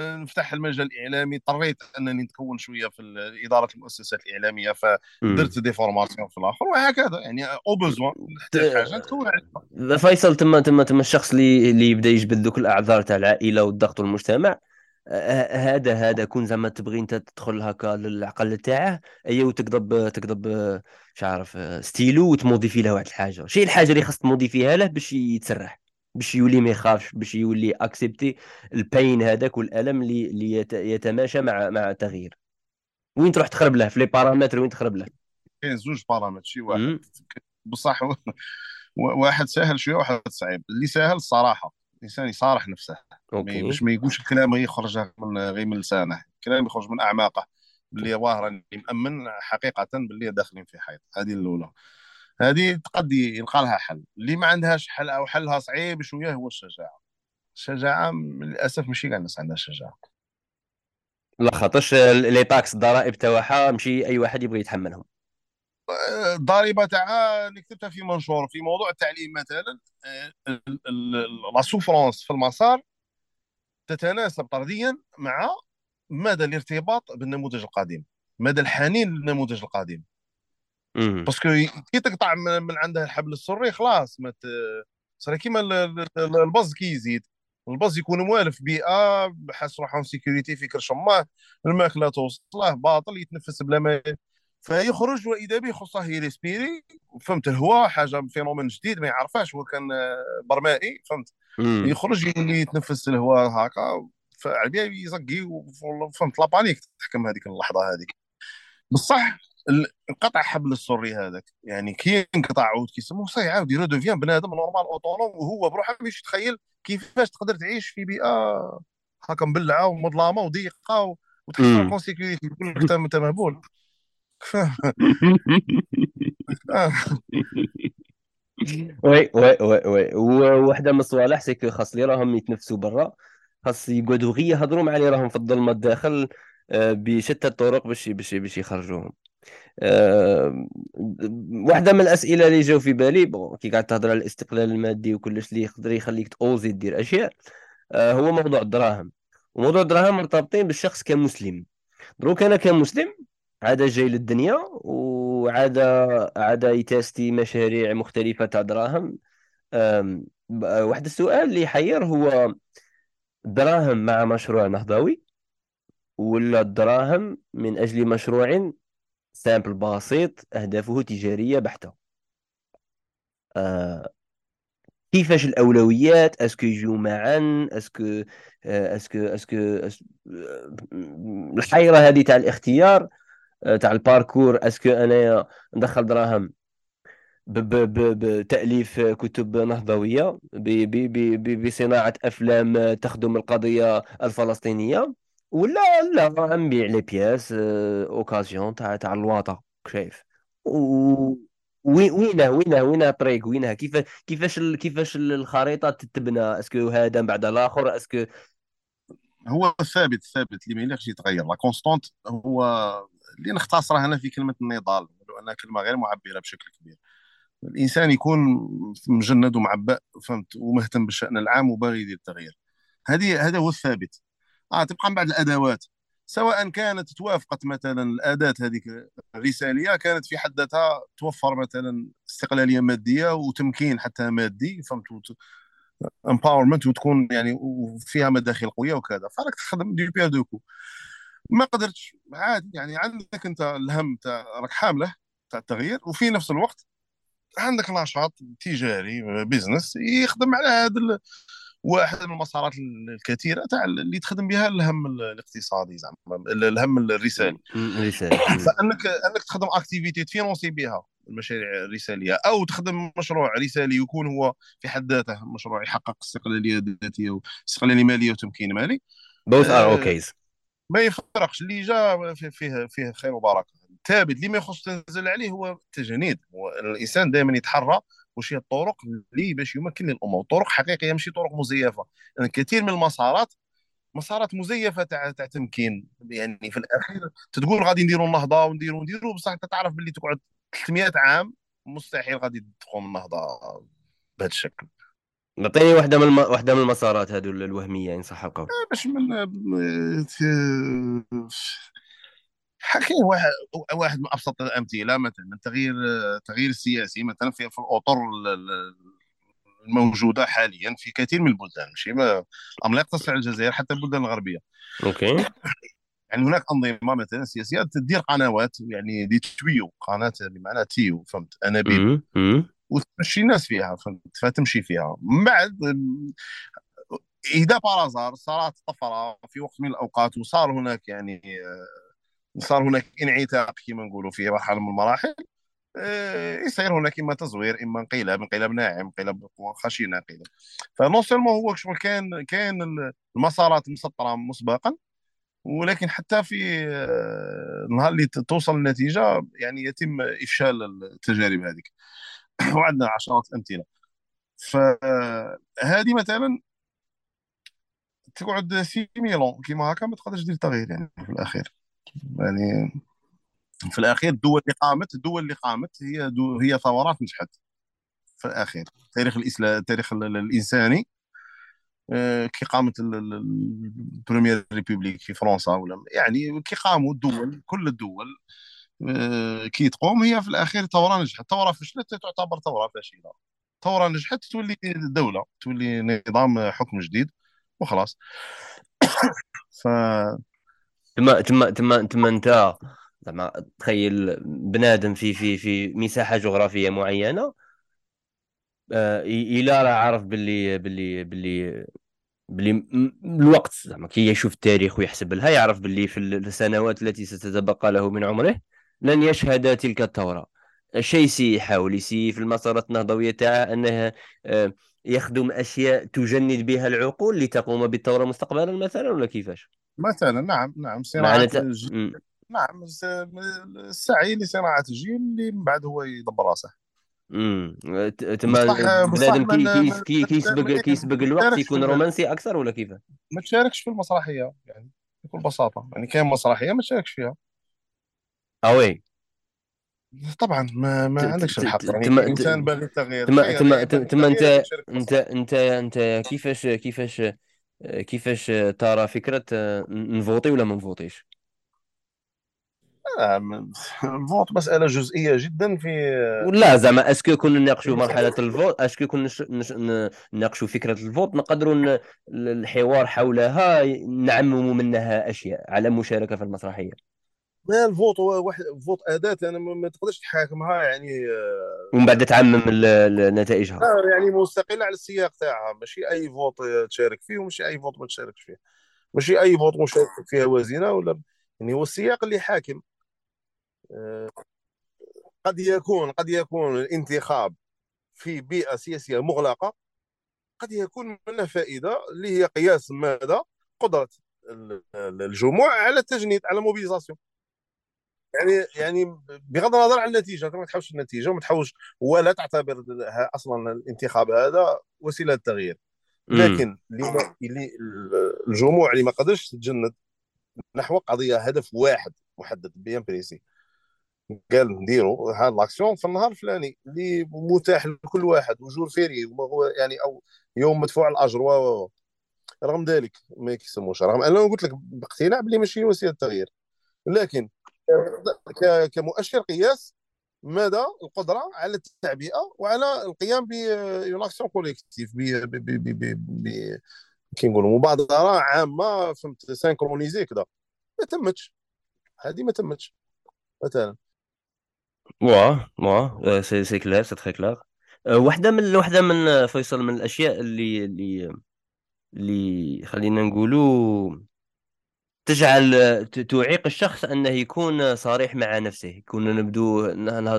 S2: آه، نفتح المجال الإعلامي. اضطريت أنني نتكون شوية في إدارة المؤسسات الإعلامية فدرت des formations في الآخر. وهكذا يعني au besoin نحتاج حاجة نتكون
S1: فيصل تما تما تما الشخص اللي اللي يبدأ يجبد ذوك الأعذار تاع العائلة والضغط والمجتمع. هذا هذا كون زعما تبغي انت تدخل هكا للعقل تاعه ايوا تقدر تقدر مش عارف stylo وت modifier له واحد الحاجة. شي الحاجة اللي خاص ت modifier ها له باش يتسرح باش يولي ما يخافش باش يولي accepter ال peine هذاك والألم اللي اللي يتماشى مع مع التغيير. وين تروح تخرب له؟ في les paramètres وين تخرب له؟
S2: كاين زوج paramètres شي واحد. بصح واحد سهل شوية وواحد صعيب. اللي سهل الصراحة. الإنسان يصارح نفسه. OK. باش ما يقولش الكلام يخرج من غير من لسانه. الكلام يخرج من أعماقه. باللي ظاهر اللي مأمن حقيقة باللي داخلين في حيط هذه الأولى. هذه قد يلقى لها حل. اللي ما عندهاش حل أو حلها صعيب شوية هو الشجاعة. الشجاعة للأسف ماشي كاع الناس عندها الشجاعة.
S1: لا خاطرش les taxes الضرائب تاعها ماشي أي واحد يبغي يتحملهم.
S2: الضريبه تاعها اللي كتبتها في منشور في موضوع التعليم مثلا la souffrance في المسار تتناسب طرديا مع مدى الارتباط بالنموذج القديم مدى الحنين للنموذج القديم. parce que كي تقطع من عنده الحبل السري خلاص ما صار كيما البز كي يزيد. البز يكون موالف بيئة حاس روحه sécurité في كرش امه الماكلة توصله باطل يتنفس بلا ما فيخرج وإذا به خصه ي respirer فهمت؟ الهواء حاجة phénomène جديد ما يعرفهاش هو كان برمائي فهمت؟ مم. يخرج يولي يتنفس الهواء هكا فعلى يزقي فهمت؟ لا بانيك تحكم هذيك اللحظة هذيك. بصح انقطع حبل السري هذاك. يعني كي انقطع عود كيسموه صحيح عاود يرودوفيان بنادم نورمال اوتونوم وهو بروحه باش يتخيل كيفاش تقدر تعيش في بيئة هكا مبلعة ومظلمة وضيقة وتحس روحك سيكوريتي يقول لك انت مهبول
S1: oui oui oui oui. وواحده من الصوالح c'est que خاص لي راهم يتنفسوا برا. خاص يقعدوا غير يهضروا مع اللي راهم في الظلمة الداخل آه، بشتى الطرق باش باش باش يخرجوهم. أه واحدة من الأسئلة اللي جاو في بالي bon كي قاعد تهضر على الاستقلال المادي وكلش اللي يقدر يخليك تأوزي دير أشياء أه هو موضوع الدراهم. وموضوع الدراهم مرتبطين بالشخص كمسلم. دروك أنا كمسلم عاد جاي للدنيا وعاد عاد ي tester مشاريع مختلفة تاع دراهم واحد السؤال اللي يحير هو دراهم مع مشروع نهضوي ولا الدراهم من أجل مشروع simple بسيط أهدافه تجارية بحتة؟ أه كيفاش الأولويات؟ est-ce que يجوا معا؟ est-ce que est-ce que est-ce que الحيرة هذه تاع الاختيار. آه، تاع ال parcours est-ce que انايا ندخل دراهم بتأليف كتب نهضوية بصناعة أفلام تخدم القضية الفلسطينية ولا لا نبيع les pièces occasion تاع تاع الواطه شايف؟ وينه وينه وينه الطريق وينه؟ كيف كيفاش كيفاش الخريطة تتبنى؟ est-ce que هذا بعد الآخر؟ est-ce que
S2: هو ثابت ثابت اللي ما يليقش يتغير. لا كونستونت هو اللي نختصرها هنا في كلمة النضال لانها كلمة غير معبرة بشكل كبير. الإنسان يكون مجند ومعبأ فهمت؟ ومهتم بالشأن العام وباغي يدير التغيير. هذه هذا هو الثابت. آه تبقى من بعد الأدوات. سواء كانت توافقت مثلا الأداة هذيك الرسالية كانت في حد ذاتها توفر مثلا استقلالية مادية وتمكين حتى مادي فهمت؟ empowerment وتكون يعني وفيها مداخل قوية وكذا. فراك تخدم d'une pierre deux coups. ما قدرتش. عادي يعني عندك أنت الهم تاع راك حامله تاع التغيير وفي نفس الوقت عندك نشاط تجاري business يخدم على هذا واحد من المسارات الكثيرة تاع اللي تخدم بها الهم الاقتصادي زعما الهم الرسالي.
S1: الرسالي.
S2: فأنك أنك تخدم activité ت financer بها المشاريع الرسالية أو تخدم مشروع رسالي يكون هو في حد ذاته مشروع يحقق استقلالية ذاتية واستقلاليه مالية وتمكين مالي.
S1: both are okay
S2: ما يفرقش اللي جا فيه فيه خير وبركة. الثابت اللي ما يخص تنزل عليه هو التجنيد. الإنسان دائما يتحرى وش هي الطرق اللي باش يمكن الأمور طرق حقيقية ماشي طرق مزيفة. يعني كثير من المسارات مسارات مزيفة تاع تاع تمكين. يعني في الأخير تقول غادي نديروا النهضة ونديروا نديروا بصح أنت تعرف باللي تقعد 300 عام مستحيل غادي تقوم النهضة بهذا الشكل.
S1: نعطيني واحدة من الم... واحدة من المسارات هذو الوهمية إن صح القول.
S2: باش من حكي واحد واحد من أبسط الأمثلة مثلا التغيير التغيير السياسي مثلا في الأطر الموجودة حاليا في كثير من البلدان ماشي؟ ما لا يقتصر على الجزائر حتى البلدان الغربية.
S1: OK.
S2: يعني هناك أنظمة مثلا سياسية تدير قنوات يعني دي تويو قناة بمعنى tuyau فهمت؟ أنابيب. وتمشي الناس فيها فهمت؟ فتمشي فيها. من بعد إذا par hasard صارت طفرة في وقت من الأوقات وصار هناك يعني صار هناك انعتاق كما نقولوا في مرحله من المراحل آه، يصير هناك إما تزوير إما انقلاب انقلاب ناعم انقلاب خشينة انقلاب. فنو سولمون هو شغل كان كان المسارات مسطرة مسبقا ولكن حتى في النهار آه، اللي توصل النتيجة يعني يتم إفشال التجارب هذيك. وعندنا عشرات الأمثلة. فهذه مثلا تقعد سيميلون كيما هكا ما تقدرش دير تغيير يعني في الأخير. يعني في الأخير الدول اللي قامت الدول اللي قامت هي دو هي ثورات نجحت في الأخير. تاريخ الاسلام التاريخ الإنساني آه، كي قامت ال première république في فرنسا ولا يعني كي قاموا الدول كل الدول كي تقوم هي في الأخير ثوره نجحت. ثوره فشلت تعتبر ثوره فاشله ثوره نجحت تولي دولة تولي نظام حكم جديد وخلاص. ف
S1: تما تما تما تما انت زعما تخيل بنادم في في في مساحة جغرافية معينة آه راه عارف باللي باللي باللي باللي الوقت زعما كي يشوف التاريخ ويحسب لها يعرف باللي في السنوات التي ستتبقى له من عمره. لن يشهد تلك الثورة. شيء سي يحاول يسي في المسارات النهضوية تاعه أنه آه يخدم أشياء تجند بها العقول لتقوم بالثورة مستقبلا مثلا ولا كيفاش؟
S2: مثلا نعم نعم صناعة الجيل. نعم السعي لصناعة الجيل اللي من بعد هو يدبر راسه.
S1: امم تما بنادم كي كي كيسبق كيسبق الوقت يكون رومانسي أكثر ولا كيف؟
S2: ما تشاركش في المسرحية يعني بكل بساطة. يعني كاين مسرحية ما تشاركش فيها.
S1: اوي
S2: طبعا ما, ما عندكش الحق. يعني الانسان باغي التغيير
S1: تما تما تما انت انت انت أنت كيفاش كيفاش كيفاش ترى فكرة نvoti ولا ما نvotiش؟
S2: ال vote مسألة جزئية جدا في
S1: لا زعما est-ce que كنا نناقشوا مرحلة ال vote؟ est-ce que كنا نناقشوا فكرة ال vote؟ نقدروا الحوار حولها نعمم منها أشياء على مشاركة في المسرحية.
S2: ما ال vote هو واحد vote أداة أنا ما تقدرش تحاكمها يعني
S1: آه، ومن بعد تعمم نتائجها
S2: يعني مستقلة على السياق تاعها. ماشي أي vote تشارك فيه وماشي أي vote ما تشاركش فيه. ماشي أي vote مشارك فيها وزينة ولا يعني هو السياق اللي حاكم. آه، قد يكون قد يكون الانتخاب في بيئة سياسية مغلقة قد يكون منه فائدة اللي هي قياس مدى قدرة الجموع على التجنيد على mobilisation يعني يعني بغض النظر عن النتيجة ما تحوش النتيجة وما تحوش ولا تعتبر أصلا الانتخاب هذا وسيلة للتغيير. لكن اللي الجموع اللي ما قدرش تتجند نحو قضية هدف واحد محدد bien précis قال نديروا هذا l'action في النهار الفلاني اللي متاح لكل واحد و jour férié يعني أو يوم مدفوع الأجر و رغم ذلك ما يسموش رغم أنا قلت لك باقتناع بلي ماشي وسيلة تغيير لكن كمؤشر قياس مدى القدرة على التعبئة وعلى القيام ب une action collective كي نقولوا مبادرة عامة فهمت؟ synchronisée كذا ما تمتش. هذه ما تمتش. مثلا.
S1: واه واه. c'est c'est clair c'est très clair. واحدة من واحدة من فيصل من الأشياء اللي اللي اللي خلينا نقولوا تجعل تعيق الشخص أنه يكون صريح مع نفسه. يكون نبدو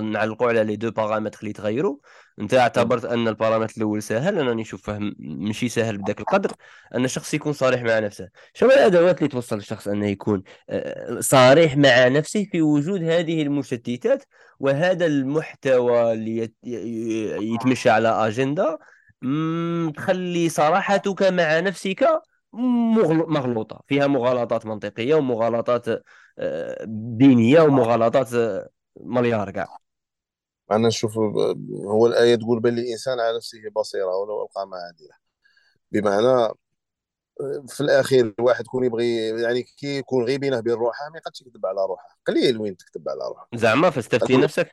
S1: نعلقوا على les deux paramètres اللي يتغيروا أنت اعتبرت أن البارامتر الأول سهل. أنا نشوفه ماشي سهل بذاك القدر. أن الشخص يكون صريح مع نفسه. شو الأدوات اللي توصل الشخص أنه يكون آه، صريح مع نفسه في وجود هذه المشتتات وهذا المحتوى اللي يتمشى على أجندة؟ تخلي صراحتك مع نفسك مغلوطة. فيها مغالطات منطقية ومغالطات آه، دينية ومغالطات آه، مليار كاع.
S2: أنا نشوف هو الآية تقول بل الإنسان على نفسه بصيرة ولو ألقى معاذيره بمعنى آه، في الأخير الواحد يكون يبغي يعني كي يكون غير بينه وبين روحه ما يقدش يكذب على روحه. قليل وين تكذب على روحه
S1: زعما فاستفتي نفسك.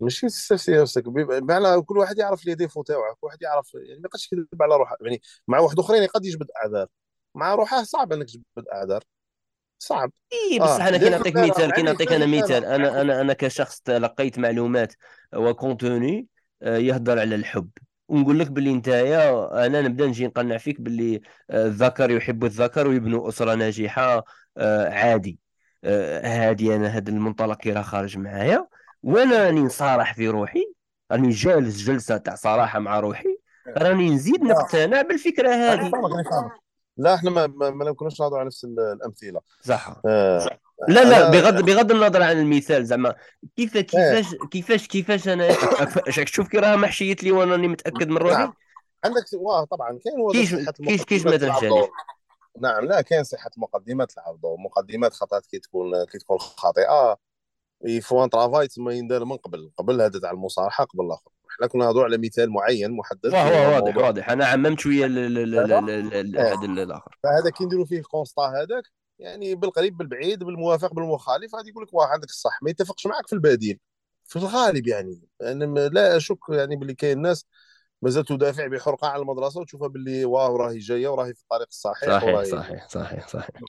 S2: ماشي تستفتي نفسك بمعنى كل واحد يعرف les défauts تاعه كل واحد يعرف يعني ما يقدرش يكذب على روحه يعني مع واحد آخرين قد يجبد أعذار مع روحه صعب إنك تجبد أعذار صعب.
S1: إي بصح آه. أنا كي نعطيك مثال كي نعطيك أنا مثال أنا أنا أنا كشخص تلقيت معلومات و contenu آه، يهضر على الحب. ونقول لك باللي نتايا أنا نبدأ نجي نقنع فيك باللي آه، الذكر يحب الذكر ويبنوا أسرة ناجحة عادي. هادي أنا هذا المنطلق كي راه خارج معايا. وأنا راني نصارح في روحي راني جالس جلسة تاع صراحة مع روحي راني نزيد نقتنع بالفكرة هذه.
S2: لا إحنا ما ما, نكونوش نهضروا على نفس الأمثلة.
S1: صح. آه. لا لا بغض بغض النظر عن المثال زعما كيف كيفاش كيفاش كيفاش أنا شوف كي راه محشيت لي وأنا راني متأكد من روحي.
S2: نعم. عندك واه طبعا كاين
S1: كيش كيش كيش ما تنحشى
S2: نعم لا كاين صحة مقدمات العرض ومقدمات خطات كي تكون كي تكون خاطئة. il faut un travail تما يندار من قبل قبل هذا تاع المصارحة قبل الآخر. إحنا كنا نهضروا على مثال معين محدد
S1: هو واضح واضح. أنا عممت شوية هذا؟ الآخر.
S2: فهذا كي نديروا فيه constat هذاك يعني بالقريب بالبعيد بالموافق بالمخالف غادي يقول لك واه عندك الصح. ما يتفقش معك في البديل. في الغالب يعني. يعني لا أشك يعني باللي كاين ناس مازال تدافع بحرقة على المدرسة وتشوفها باللي واه راهي جاية وراهي في الطريق الصحيح
S1: صحيح صحيح صحيح صحيح.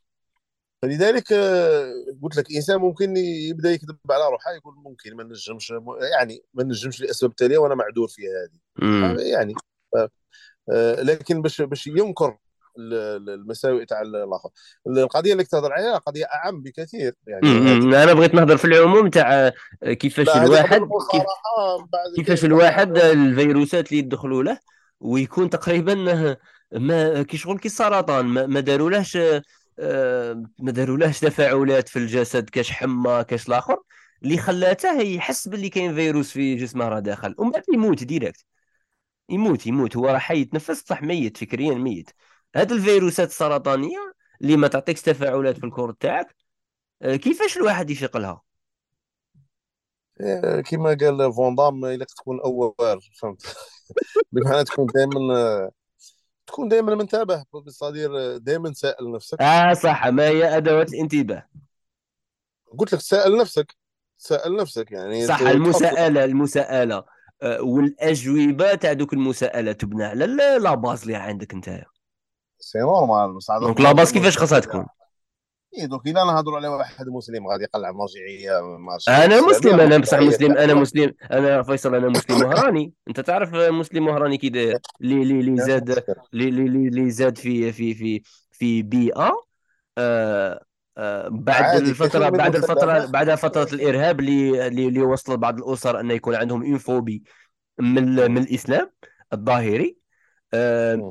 S2: فلذلك آه، قلت لك انسان ممكن يبدأ يكذب على روحه يقول ممكن ما نجمش يعني ما نجمش لأسباب تالية وأنا معذور في هذه. يعني آه، لكن باش باش ينكر المساوئ تاع الآخر. القضية اللي تهضر عليها قضية أعم بكثير
S1: يعني أنا بغيت نهضر في العموم تاع كيفاش الواحد كيف كيفاش الواحد الفيروسات اللي يدخلوا له ويكون تقريبا ما كي شغل كي السرطان ما دارولهش آه، ما دارولهش تفاعلات في الجسد كاش حمى كاش الآخر اللي خلاته يحس باللي كاين فيروس في جسمه راه داخل. ومن بعد يموت direct يموت يموت. هو راه حي يتنفس صح ميت فكريا ميت. هاد الفيروسات السرطانية اللي ما تعطيكش تفاعلات في ال corps تاعك آه، كيفاش الواحد يفيق لها؟
S2: إيه، كما قال فوندام إلا تكون أول فهمت؟ بمعنى تكون دائما تكون دائما منتبه بالصدير دائما سائل نفسك
S1: آه صح. ما هي أدوات الانتباه؟
S2: قلت لك سائل نفسك سائل نفسك يعني
S1: صح المساءلة المساءلة. آه، والاجوبه تاع دوك المساءلة تبنى. على لا باز اللي عندك انت.
S2: c'est normal
S1: donc la base كيفاش خاصها تكون؟
S2: اي donc اذا نهضروا على واحد مسلم غادي يقلع مرجعية
S1: أنا مسلم أنا بصح مسلم أنا مسلم أنا فيصل أنا مسلم وهراني أنت تعرف مسلم وهراني كي داير؟ اللي اللي زاد اللي زاد في في في في بيئه آه آه بعد الفترة بعد الفترة بعد فترة الإرهاب اللي اللي وصل بعض الأسر انه يكون عندهم انفوبي من من الإسلام الظاهري.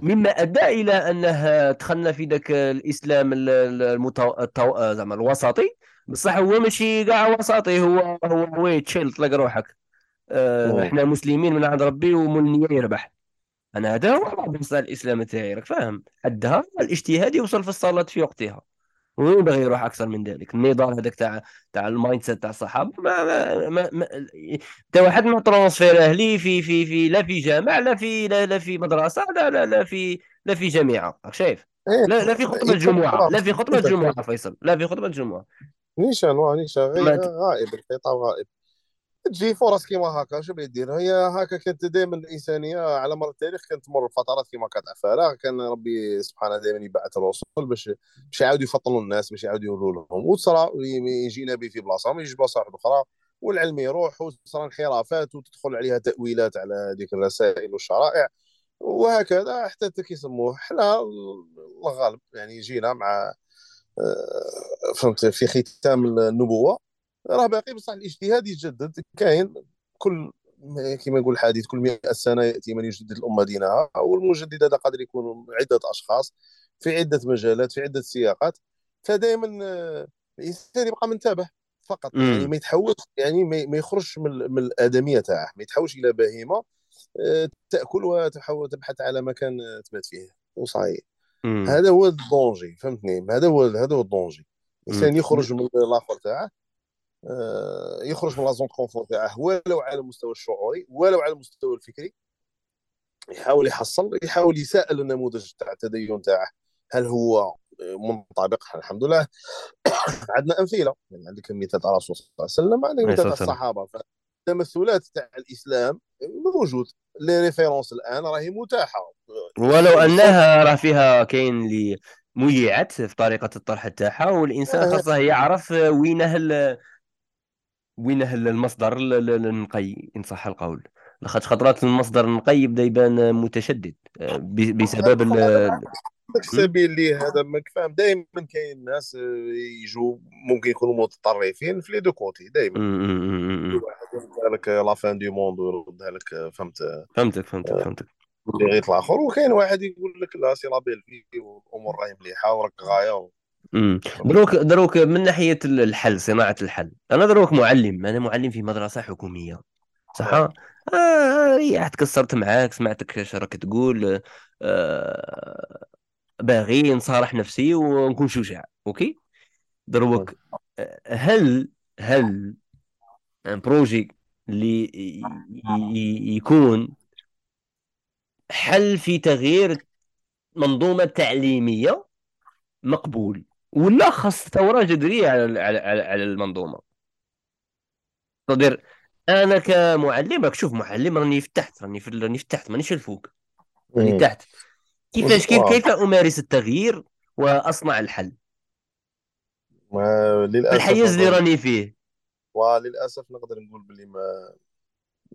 S1: مما أدى إلى انه دخلنا في ذاك الإسلام المتو... التو... آه، زعما الوسطي. بصح هو ماشي كاع وسطي. هو هو وي تشيل طلق روحك. أه إحنا مسلمين من عند ربي ومن يربح. أنا هذا هو الإسلام تاعي راك فاهم؟ حدها الإجتهاد يوصل في الصلاة في وقتها. ويبغي يروح أكثر من ذلك؟ النظام هذاك تاع تاع ال mindset تاع الصحابه ما ما ما, ما تا واحد ما transférá لي في في في لا في جامع لا في لا, لا في مدرسة لا لا لا في لا في جامعة راك شايف؟ إيه، لا لا في خطبة الجمعة لا في خطبة الجمعة فيصل لا في خطبة الجمعة.
S2: نيشان نيشان غائب الخطاب غائب. تجي فرص كيما هكا شو يدير هي هكا كانت دائما الإنسانية على مر التاريخ كانت تمر فترات كيما كانت فراغ كان ربي سبحانه دائما يبعث الرسل باش باش يعاودوا يفطنوا الناس باش يعاودوا يقولوا لهم. وتصرى يجي نبي في بلاصة ما يجي بلاصة واحدة أخرى والعلم يروح وتصرى انحرافات وتدخل عليها تأويلات على هذيك الرسائل والشرائع. وهكذا حتى كيسموه حنا الغالب يعني جينا مع آه، فهمت في ختام النبوة. راه باقي بصح الاجتهاد يتجدد. كاين كل كما يقول الحديث كل 100 سنة يأتي من يجدد الأمة دينها والمجدد هذا قادر يكون عدة أشخاص في عدة مجالات في عدة سياقات. فدائما آه، الإنسان يبقى منتبه فقط.
S1: مم.
S2: يعني ما يتحولش يعني ما يخرجش من, من الأدمية تاعه. ما يتحولش إلى بهيمة آه، تأكل وتحاول تبحث على مكان تبات فيه. وصاي. هذا هو الدونجي فهمتني؟ هذا هو هذا هو الدونجي. الانسان يخرج من الآخر تاعه آه، يخرج من لازون كونفور تاعه ولو على المستوى الشعوري ولو على المستوى الفكري يحاول يحصل يحاول يسائل النموذج تاع التدين تاعه. هل هو منطبق؟ الحمد لله. عندنا أمثلة. يعني عندك مثال تاع الرسول صلى الله عليه وسلم عندك مثال تاع الصحابة. التمثلات تاع الإسلام موجود. لي ريفيرونس الآن راهي متاحة.
S1: ولو أنها راه فيها كاين اللي ميعت في طريقة الطرح تاعها والإنسان
S2: آه.
S1: خاصة يعرف وينه وينه المصدر النقي إن صح القول. لاخاطش خطرات المصدر النقي يبدأ يبان متشدد آه، بسبب
S2: السبيل اللي هذا ما فاهم دائما كاين ناس آه، يجوا ممكن يكونوا متطرفين في les deux côtés دائما يردها لك la fin du monde ويردها لك فهمت.
S1: فهمتك فهمتك
S2: آه،
S1: فهمتك.
S2: غير الآخر. وكاين واحد يقول لك لا c'est la belle vie والامور راهي مليحة وراك غاية
S1: دروك دروك من ناحية الحل صناعة الحل. أنا دروك معلم أنا معلم في مدرسة حكومية. صح؟ آه, ريحت كسرت معاك سمعتك اش راك تقول آه باغي نصارح نفسي ونكون شجاع. okay؟ دروك هل هل projet اللي يكون حل في تغيير منظومة تعليمية؟ مقبول. ولا خاص ثورة جذرية على على على المنظومة. تقدر أنا كمعلم راك شوف معلم راني في تحت راني في راني في تحت مانيش الفوق. راني تحت. كيفاش كيف كيف أمارس التغيير وأصنع الحل؟
S2: للأسف
S1: الحيز اللي راني فيه.
S2: وللأسف نقدر نقول باللي ما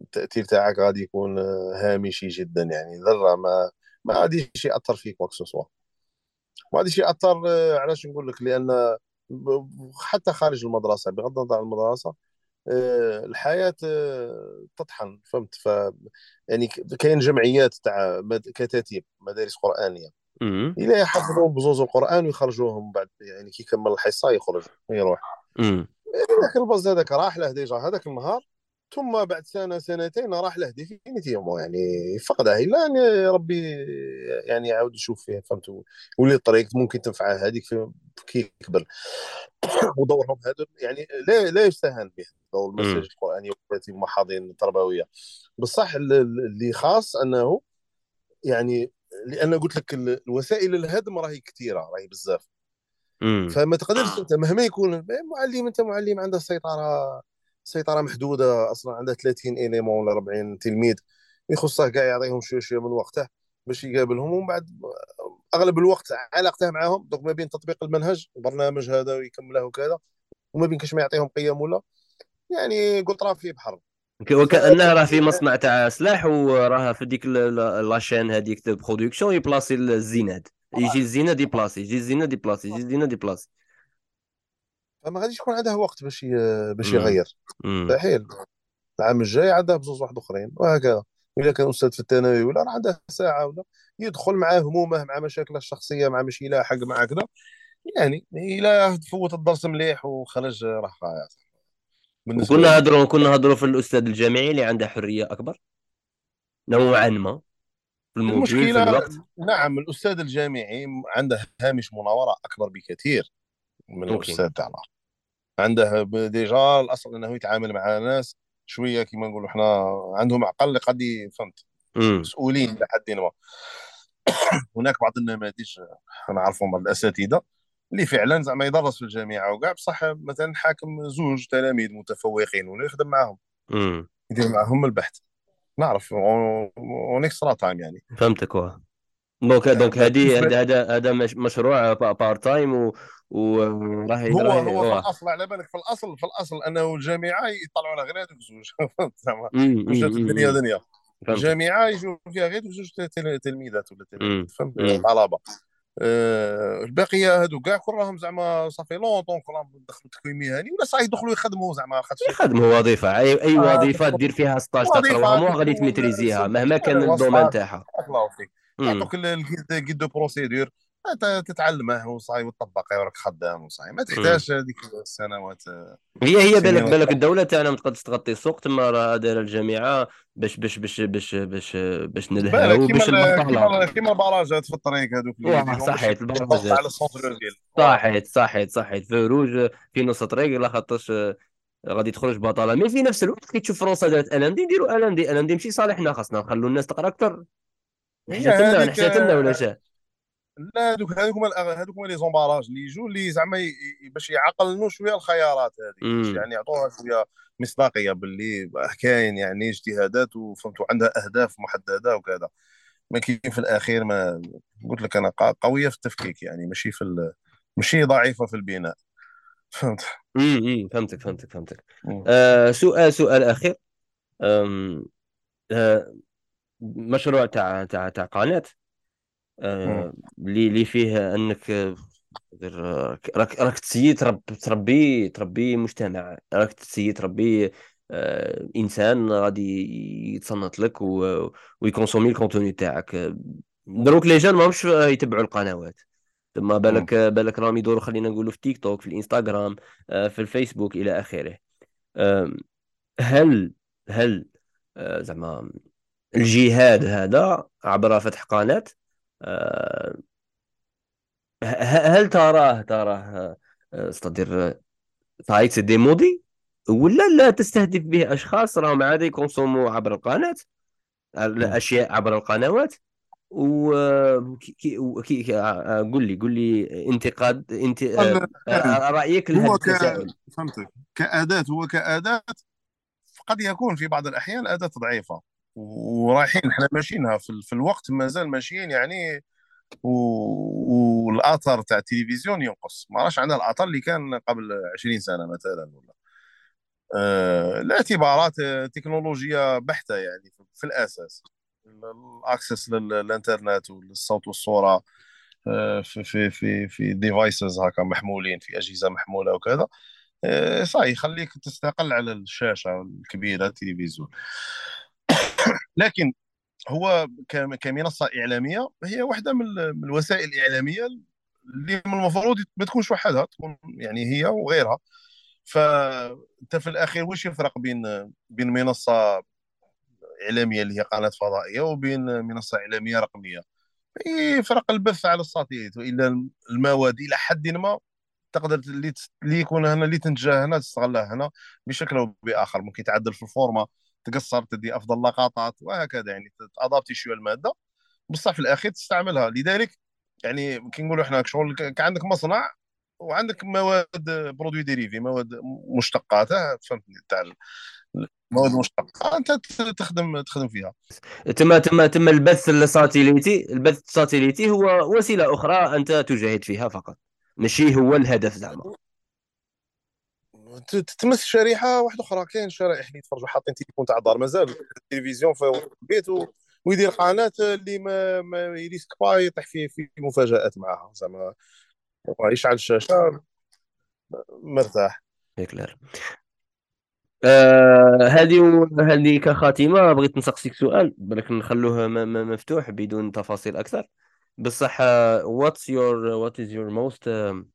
S2: التأثير تاعك غادي يكون هامشي جدا يعني ذرة ما ما غاديش يأثر فيك وكسوسوا ما غاديش ياثر علاش نقول لك؟ لأن حتى خارج المدرسة بغض النظر عن المدرسة آه، الحياة آه، تطحن فهمت؟ ف يعني كاين جمعيات تاع كتاتيب مدارس قرآنية. إلى يحفظوا بزوز القرآن ويخرجوهم بعد يعني كي يكمل الحصة يخرج يروح. لكن ال base هذاك راح له déjà هذاك النهار ثم بعد سنة سنتين راح له définitivement يعني فقده الا ان ربي يعني يعاود يشوف فيه فهمت؟ ولي الطريق ممكن تنفعه. هذيك كي يكبر. ودورهم هذا يعني لا لا يستهان به دور المساجد القرآنية المحاضن التربوية. بصح اللي خاص أنه يعني لأن قلت لك الوسائل الهدم راهي كثيرة راهي بزاف. فما تقدرش أنت مهما يكون معلم أنت معلم عنده السيطره سيطره محدودة أصلا عندها 30 إليمون ولا 40 تلميذ يخصه كاع يعطيهم شوية شوية من وقته باش يقابلهم ومن بعد أغلب الوقت علاقته معاهم دوك ما بين تطبيق المنهج البرنامج هذا ويكمله وكذا وما بين كاش ما يعطيهم قيم ولا يعني قلت راه في بحر.
S1: وكأنها راه في مصنع تاع سلاح وراه في ديك la chaîne هذيك production يبلاصي الزناد. يجي الزناد يبلاصي يجي الزناد يبلاصي يجي الزناد يبلاصي.
S2: فما غاديش يكون عنده وقت باش باش يغير. مستحيل العام الجاي عنده بزوج واحد اخرين وهكذا. إلا كان أستاذ في الثانوي ولا راه عنده ساعة ولا. يدخل مع همومه مع مشاكله الشخصية مع مش يلاحق مع كذا. يعني إلا فوت الدرس مليح وخرج راه
S1: بالنسبة كنا نهضروا كنا نهضروا في الأستاذ الجامعي اللي عنده حرية أكبر. نوعا ما.
S2: في المشكلة في الوقت. نعم الأستاذ الجامعي عنده هامش مناورة أكبر بكثير. من. الاستاذ تاعنا. عنده déjà الأصل إنه يتعامل مع ناس شوية كما نقولوا إحنا عندهم عقل قد فهمت. مسؤولين لحد ما. هناك بعض النماذج نعرفهم الأساتذة اللي فعلا زعما يدرس في الجامعة وكاع بصح مثلا حاكم زوج تلاميذ متفوقين ولا يخدم معاهم يدير معهم البحث. نعرف on extra time يعني.
S1: فهمتك donc donc هذه هذا هذا هذا مش- مشروع part time و وراه
S2: هو هو في الأصل على بالك في الاصل في الأصل أنه الجامعة يطلعوا على غير هذوك الزوج فهمت زعما الدنيا دنيا. الجامعة يجوا فيها غير زوج تل- تلميذات ولا تلاميذ
S1: امم
S2: فهمت؟ طلبه آه، الباقية هادو كاع كل راهم زعما صافي l'entente كل راهم دخلوا تكوين مهني ولا صاي يدخلوا يخدموا زعما خاطش
S1: يخدموا وظيفة. اي أي
S2: آه،
S1: وظيفة دير فيها stage تقراها
S2: وظيفة
S1: مو غادي تميتريزيها مهما كان ال domaine
S2: تاعها. الله
S1: امم
S2: يعطوك الجيد جيد de procédure تتعلمه وصاي وتطبقه وراك خدام وصاي ما تحتاج هذيك السنوات
S1: هي هي بالك بالك الدولة تاعنا ما تقدرش تغطي السوق تما راه دايره الجامعة باش باش باش باش باش باش نلهاو باش
S2: كيما كيما البراجات في الطريق هذوك
S1: صحيت
S2: على فوالا
S1: صحيت صحيت صحيت في روج في نص طريق لا خاطرش آه، غادي تخرج بطاله مي في نفس الوقت كي تشوف فرنسا دارت الان دي نديروا الان دي الان دي ماشي صالحنا خاصنا نخلوا الناس تقرا أكثر
S2: هي
S1: نحشات لنا ولا شاه
S2: لا هذوك هذوك هما هذوك هما لي زومباراج اللي يجوا اللي زعما باش يعقلنوا شوية الخيارات
S1: امم
S2: يعني يعطوها شوية مصداقية باللي كاين يعني اجتهادات وفهمتوا عندها أهداف محددة وكذا. ما كاين في الأخير ما قلت لك أنا قوية في التفكيك يعني ماشي في ال... ماشي ضعيفة في البناء. فهمت؟
S1: امم فهمتك فهمتك فهمتك. آه سؤال سؤال أخير. آه مشروع تاع تاع تاع قناة. اللي اللي فيه أنك آه، غير راك راك تسيي ترب تربي تربي مجتمع. راك تسيي تربي آه، إنسان غادي يتصنت لك و... ويكونسومي ال contenu تاعك. آه، دروك les jeunes ماهمش يتبعوا القنوات.
S2: مم.
S1: بالك بالك راهم يدوروا خلينا نقولوا في تيك توك في الإنستغرام آه، في الفيسبوك إلى آخره. هل هل آه، زعما الجهاد هذا عبر فتح قناة؟ آه، ه- هل تراه تراه آه، استدير صحيح c'est démodé ولا لا تستهدف به أشخاص راهم عادي يكونسوموا عبر القناة
S2: مم.
S1: الأشياء عبر القنوات. و كي- آه، قل لي قل لي انتقاد انت آه، آه، رأيك لهذا
S2: هو ك فهمتك. كأداة هو كأداة قد يكون في بعض الأحيان أداة ضعيفة. ورايحين. إحنا ماشيينها في, في الوقت مازال ماشيين يعني و- والاثر تاع التلفزيون ينقص. ما راش عندنا الاثر اللي كان قبل 20 سنة مثلا ولا. آه لاعتبارات آه، تكنولوجيا بحتة يعني في, في الأساس. ال access للإنترنت والصوت والصورة آه، في في في في devices هكا محمولين في أجهزة محمولة وكذا. آه، صاي يخليك تستقل على الشاشة الكبيرة التلفزيون. لكن هو كمنصة إعلامية هي واحدة من ال- من الوسائل الإعلامية اللي من المفروض ما تكونش وحدها تكون يعني هي وغيرها. فانت في الأخير واش يفرق بين بين منصة إعلامية اللي هي قناة فضائية وبين منصة إعلامية رقمية؟ يفرق البث على الساتيليت وإلا المواد إلى حد ما تقدر اللي يكون هنا اللي تنتجه هنا تستغلها هنا بشكل أو بآخر. ممكن تعدل في الفورما تقصر تدي أفضل لقطات وهكذا يعني تادابتي شوية المادة بصح في الأخير تستعملها. لذلك يعني كي نقولوا إحنا شغل ك- عندك مصنع وعندك مواد produits dérivés مواد مشتقات فهمتني تاع مواد مشتقة أنت تخدم تخدم فيها.
S1: تم تم تم البث ال satellite البث ال satellite هو وسيلة أخرى أنت تجاهد فيها فقط. ماشي هو الهدف زعما.
S2: تتمس شريحه واحدة أخرى. كاين شرائح اللي يتفرجوا حاطين تليفون تاع الدار. مازال التلفزيون في البيت. ويدير قناة اللي ما ما يريسك با يطيح في في مفاجآت معها زعما يشعل الشاشة مرتاح.
S1: Clair آه هذه هذه كخاتمة بغيت نسقسيك سؤال بالك نخلوه مفتوح بدون تفاصيل أكثر. بصح آه، what's your what is your most um,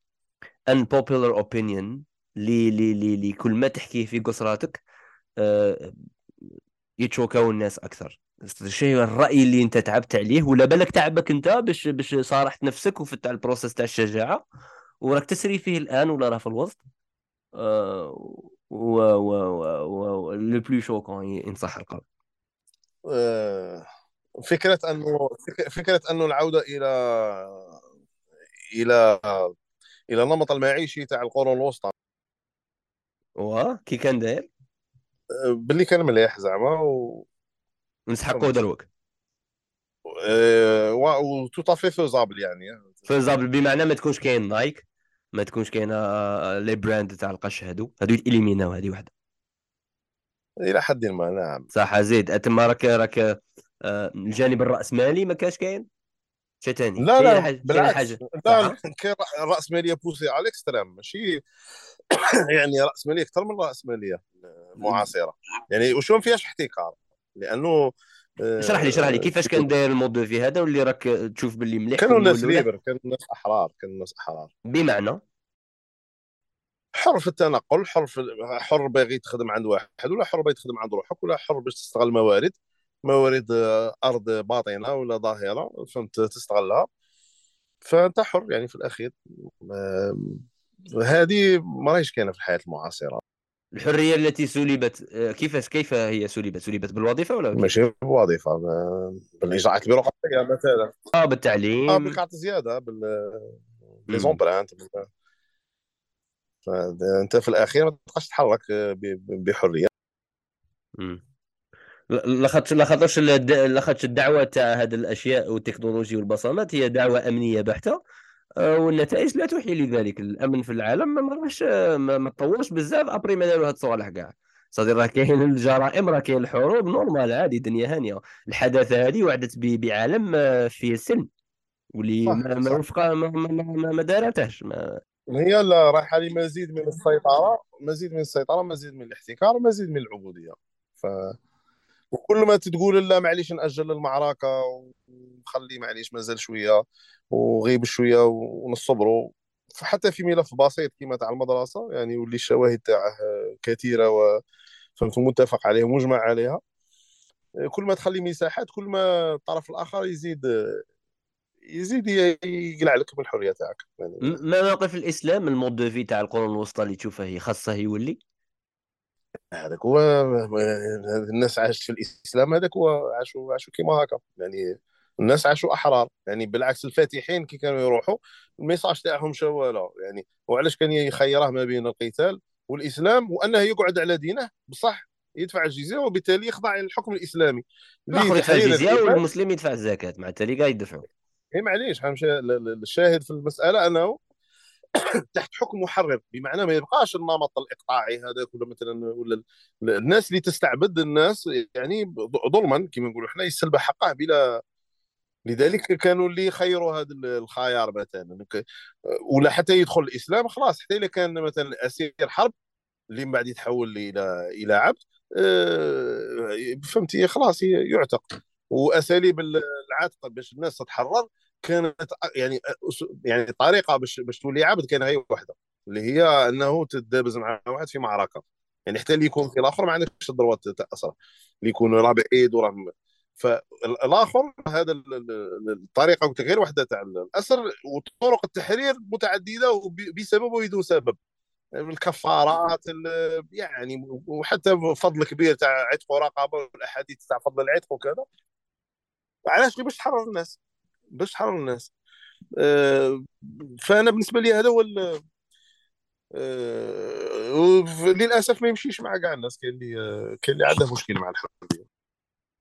S1: unpopular opinion لي لي لي لي كل ما تحكيه في قصراتك آه، يتشوكاو الناس أكثر. الشيء الرأي اللي أنت تعبت عليه ولا بالك تعبك أنت باش باش صارحت نفسك وفت على ال process تاع الشجاعة وراك تسري فيه الآن ولا راه في الوسط؟ آه، و و و و لو بلو شوكون ان صح القول
S2: فكرة أنه فك- فكرة أنه العودة إلى إلى إلى النمط المعيشي تاع القرون الوسطى.
S1: واه كي كان داير.
S2: باللي كان مليح زعما و
S1: نسحقو دروك.
S2: و tout à fait faisable يعني.
S1: faisable بمعنى ما تكونش كاين نايك ما تكونش كاينة les brands تاع القش هادو. هادو éliminaw هادي وحدة.
S2: إلى حد ما نعم.
S1: صح زيد. تما راك راك آه، الجانب الرأسمالي ما كاش كاين؟ شي ثاني
S2: لا لا بالعكس. لا كاين الراسماليه poussée على ال extrême. ماشي يعني راسماليه أكثر من الراسماليه المعاصره يعني وشو ما فيهاش احتكار لأنه
S1: اشرح لي اشرح لي كيفاش كان داير ال mode de vie هذا واللي راك تشوف باللي مليح
S2: كانوا الناس libres كانوا الناس أحرار كانوا الناس أحرار.
S1: بمعنى؟
S2: حر في التنقل حر في حر باغي تخدم عند واحد ولا حر باغي تخدم عند روحك ولا حر باش تستغل الموارد موارد آه، أرض باطنة ولا ظاهرة فهمت تستغلها. فأنت حر يعني في الأخير. هذه ما راهيش كاينة في الحياة المعاصرة.
S1: الحرية التي سلبت آه، كيفاش كيف هي سلبت؟ سلبت بالوظيفة ولا
S2: ماشي بالوظيفة بالإجراءات البيروقراطية مثلا.
S1: آه بالتعليم.
S2: آه بالكارت زيادة بال لي زومبرانت فانت في الأخير ما تبقاش تتحرك بحرية.
S1: لاخاطش لاخاطش لاخاطش الدعوة تاع هذه الأشياء والتكنولوجيا والبصمات هي دعوة أمنية بحتة آه، والنتائج لا توحي لذلك. الأمن في العالم ما راهش ما تطورش بزاف أبري ما داروا هاد الصوالح كاع. صدير راه كاين الجرائم راه كاين الحروب نورمال عادي دنيا هانية. الحداثة هذه وعدت بعالم فيه سن واللي ما, ما وفق ما, ما, ما, ما دارتهش ما
S2: هي لا رايحه لمزيد من السيطرة مزيد من السيطرة مزيد من الاحتكار مزيد من العبودية. ف وكل ما تقول لا معليش نأجل المعركة ونخلي معليش مازال شوية وغيب شوية ونصبروا فحتى في ملف بسيط كما تاع المدرسة يعني واللي الشواهد تاعه كثيرة و فهمت متفق عليه ومجمع عليها. كل ما تخلي مساحات كل ما الطرف الآخر يزيد يزيد يقلع لك من الحرية تاعك.
S1: يعني ما موقف الإسلام ال mode de vie تاع القرون الوسطى اللي تشوفه هي خاصة يولي
S2: هذاك هو الناس عاشت في الإسلام هذاك هو عاشوا عاشوا كيما هكا. يعني الناس عاشوا أحرار. يعني بالعكس الفاتحين كي كانوا يروحوا الميساج تاعهم شواله يعني وعلاش كان يخيره ما بين القتال والإسلام؟ وأنه يقعد على دينه بصح يدفع الجزية وبالتالي يخضع للحكم الإسلامي.
S1: الآخر يدفع الجزية والمسلم يدفع الزكاة مع التالي قاعد يدفعوا.
S2: اي معليش الشاهد في المسألة أنه تحت حكم محرر بمعنى ما يبقاش النمط الإقطاعي هذاك ولا مثلا ولا الناس اللي تستعبد الناس يعني ظلما كما نقولوا إحنا يسلب حقه بلا لذلك كانوا اللي يخيروا هذا الخيار مثلا. ولا حتى يدخل الإسلام خلاص حتى اذا كان مثلا اسير حرب اللي من بعد يتحول إلى إلى عبد آه، فهمتي؟ خلاص يعتق. وأساليب العتق باش الناس تتحرر كانت يعني يعني الطريقة باش باش تولي عبد كان غير واحدة اللي هي أنه تدابز مع واحد في معركة. يعني حتى اللي يكون في الآخر ما عندكش الدروات تاع الاسره اللي يكون رابع ايد وراه فالاخر هذا الطريقة قلت غير واحدة تاع الأسر وطرق التحرير متعددة بسبب وبدون سبب. الكفارات يعني وحتى فضل كبير تاع عتق ورقابه والأحاديث تاع فضل العتق وكذا. علاش؟ باش تحرر الناس. باش تحرر الناس. آه، فأنا بالنسبة لي هذا هو آه، للاسف ما يمشيش مع كاع الناس كاين اللي كاين اللي عنده مشكل مع الحريه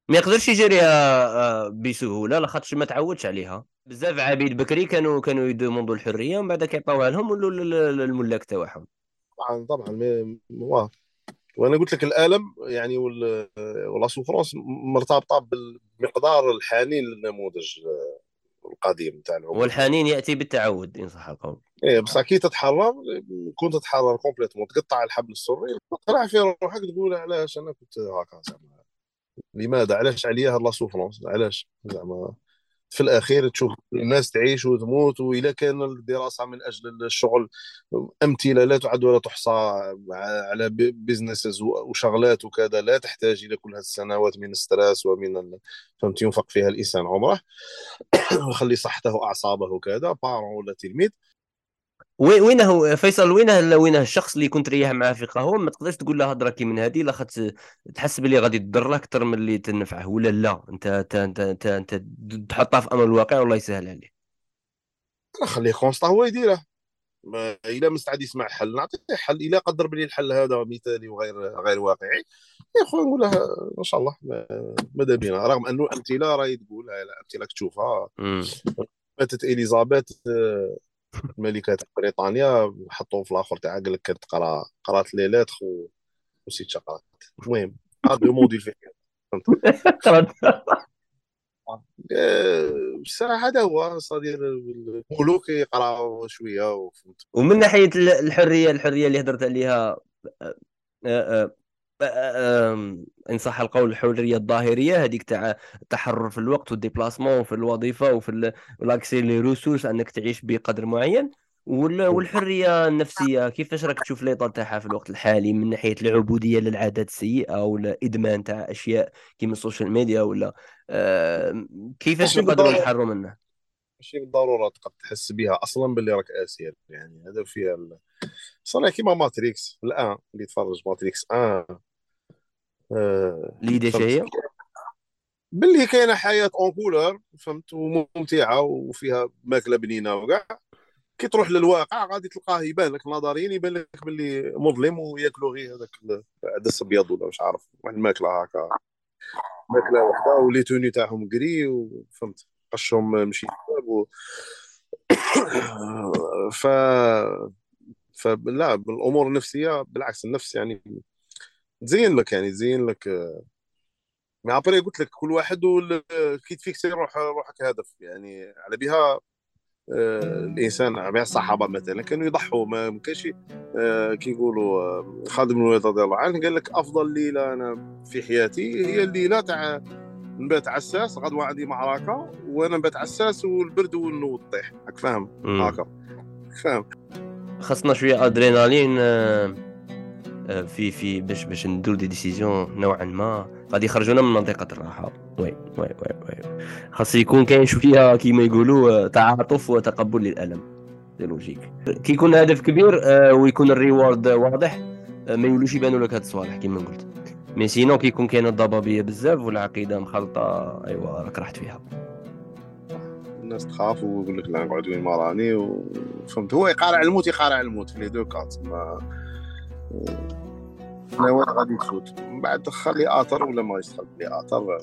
S1: ما يقدرش يجريها آه، بسهولة لاخاطش ما تعودش عليها. بزاف عبيد بكري كانوا كانوا يـ demandو الحرية ومن بعد كيعطيوها لهم ولوا الملاك تاعهم.
S2: طبعا طبعا وأنا قلت لك الألم يعني و la souffrance مرتبطة بالمقدار الحنين للنموذج القديم تاع العمر.
S1: والحنين يأتي بالتعود إن صح القول.
S2: إيه بصح كي تتحرر كنت تتحرر complètement تقطع الحبل السري. تقرع في روحك تقول علاش أنا كنت هكا زعما. لماذا؟ علاش عليا هاد la souffrance علاش؟ زعما. في الأخير تشوف الناس تعيش وتموت واذا كان الدراسة من أجل الشغل أمثلة لا تعد ولا تحصى على businesses وشغلات وكذا لا تحتاج إلى كل هذه السنوات من ال stress ومن فهمت ينفق فيها الإنسان عمره ويخلي صحته أعصابه وكذا بارون ولا تلميذ.
S1: وينه فيصل وينه وينه الشخص اللي كنت ريح معاه في قهوه ما تقدرش تقول له هضره كي من هذه لاخاطش تحس باللي غادي تضر أكثر من اللي تنفعه ولا لا؟ انت انت انت انت, أنت تحطها في أمر الواقع والله يسهل عليه
S2: خليه كونستا هو يديره. إلا مستعد يسمع حل نعطيه حل إلا قدر بلي الحل هذا مثالي وغير غير واقعي. يا خويا نقول له إن شاء الله ماذا بينا. رغم أنه الامثله راهي تقول الامثله كتشوفها. ماتت إليزابيث آه، ملكة بريطانيا حطوه في الآخر تاعها قال لك كانت تقرا قرات لي ليتر ونسيت قرات. المهم هذا موديل في قرات. الصراحه هذا هو صدير الملوك يقراو شوية وفهمت.
S1: ومن ناحية الحرية الحرية اللي هضرت عليها آه، آه، إن صح القول الحرية الظاهرية هذيك تاع التحرر في الوقت وال déplacement في الوظيفة وفي l'accès les ressources أنك تعيش بقدر معين. والحرية النفسية كيفاش راك تشوف l'état تاعها في الوقت الحالي من ناحية العبودية للعادات السيئة ولا ادمان تاع أشياء كيما ال social media ولا كيفاش نقدروا نحرروا منه
S2: ماشي بالضروره تقدر تحس بها أصلا باللي راك اسير يعني هذا فيها صار كيما ماتريكس. الآن اللي يتفرج ماتريكس 1
S1: آه. l'idée هي
S2: باللي كاينة حياة en couleur فهمت؟ وممتعة وفيها ماكلة بنينة وكاع. كي تروح للواقع غادي تلقاه يبان لك نظريا يبان لك باللي مظلم وياكلوا غير هذاك العدس ابيض ولا مش عارف واحد الماكلة هكا. ماكلة وحدة و les tenues تاعهم gris وفهمت قشهم مشي و... ف فلا الأمور النفسية بالعكس النفس يعني تزين لك يعني تزين لك. mais après قلت لك كل واحد كي t'fixي روح روحك هدف يعني. على بها آه، الإنسان مع الصحابة مثلا كانوا يضحوا ما كانش آه، كي يقولوا آه، خالد بن الوليد رضي الله عنه قال لك أفضل ليلة أنا في حياتي هي الليلة تاع نبات عساس غدوة عندي معركه وأنا نبات عساس والبرد والنوض طيح. راك فاهم؟ هكا فاهم؟
S1: خاصنا شوية أدرينالين في في باش باش نديرو des décisions نوعا ما غادي يخرجونا من منطقة الراحة. oui oui oui oui. خاص يكون كاين شوية كيما يقولوا تعاطف وتقبل للألم. c'est logique. كي يكون الهدف كبير آه، ويكون ال reward واضح آه، ما يولوش يبانوا لك هاد الصوالح كيما قلت. mais sinon كي يكون كاين الضبابية بزاف والعقيدة مخلطة. أيوا راك رحت فيها.
S2: الناس تخاف ويقول لك لا نقعد وين ما راني وفهمت هو يقارع الموت يقارع الموت في les deux cas ما وين غادي تفوت من بعد خلي اثر ولا ما يدخل لي اثر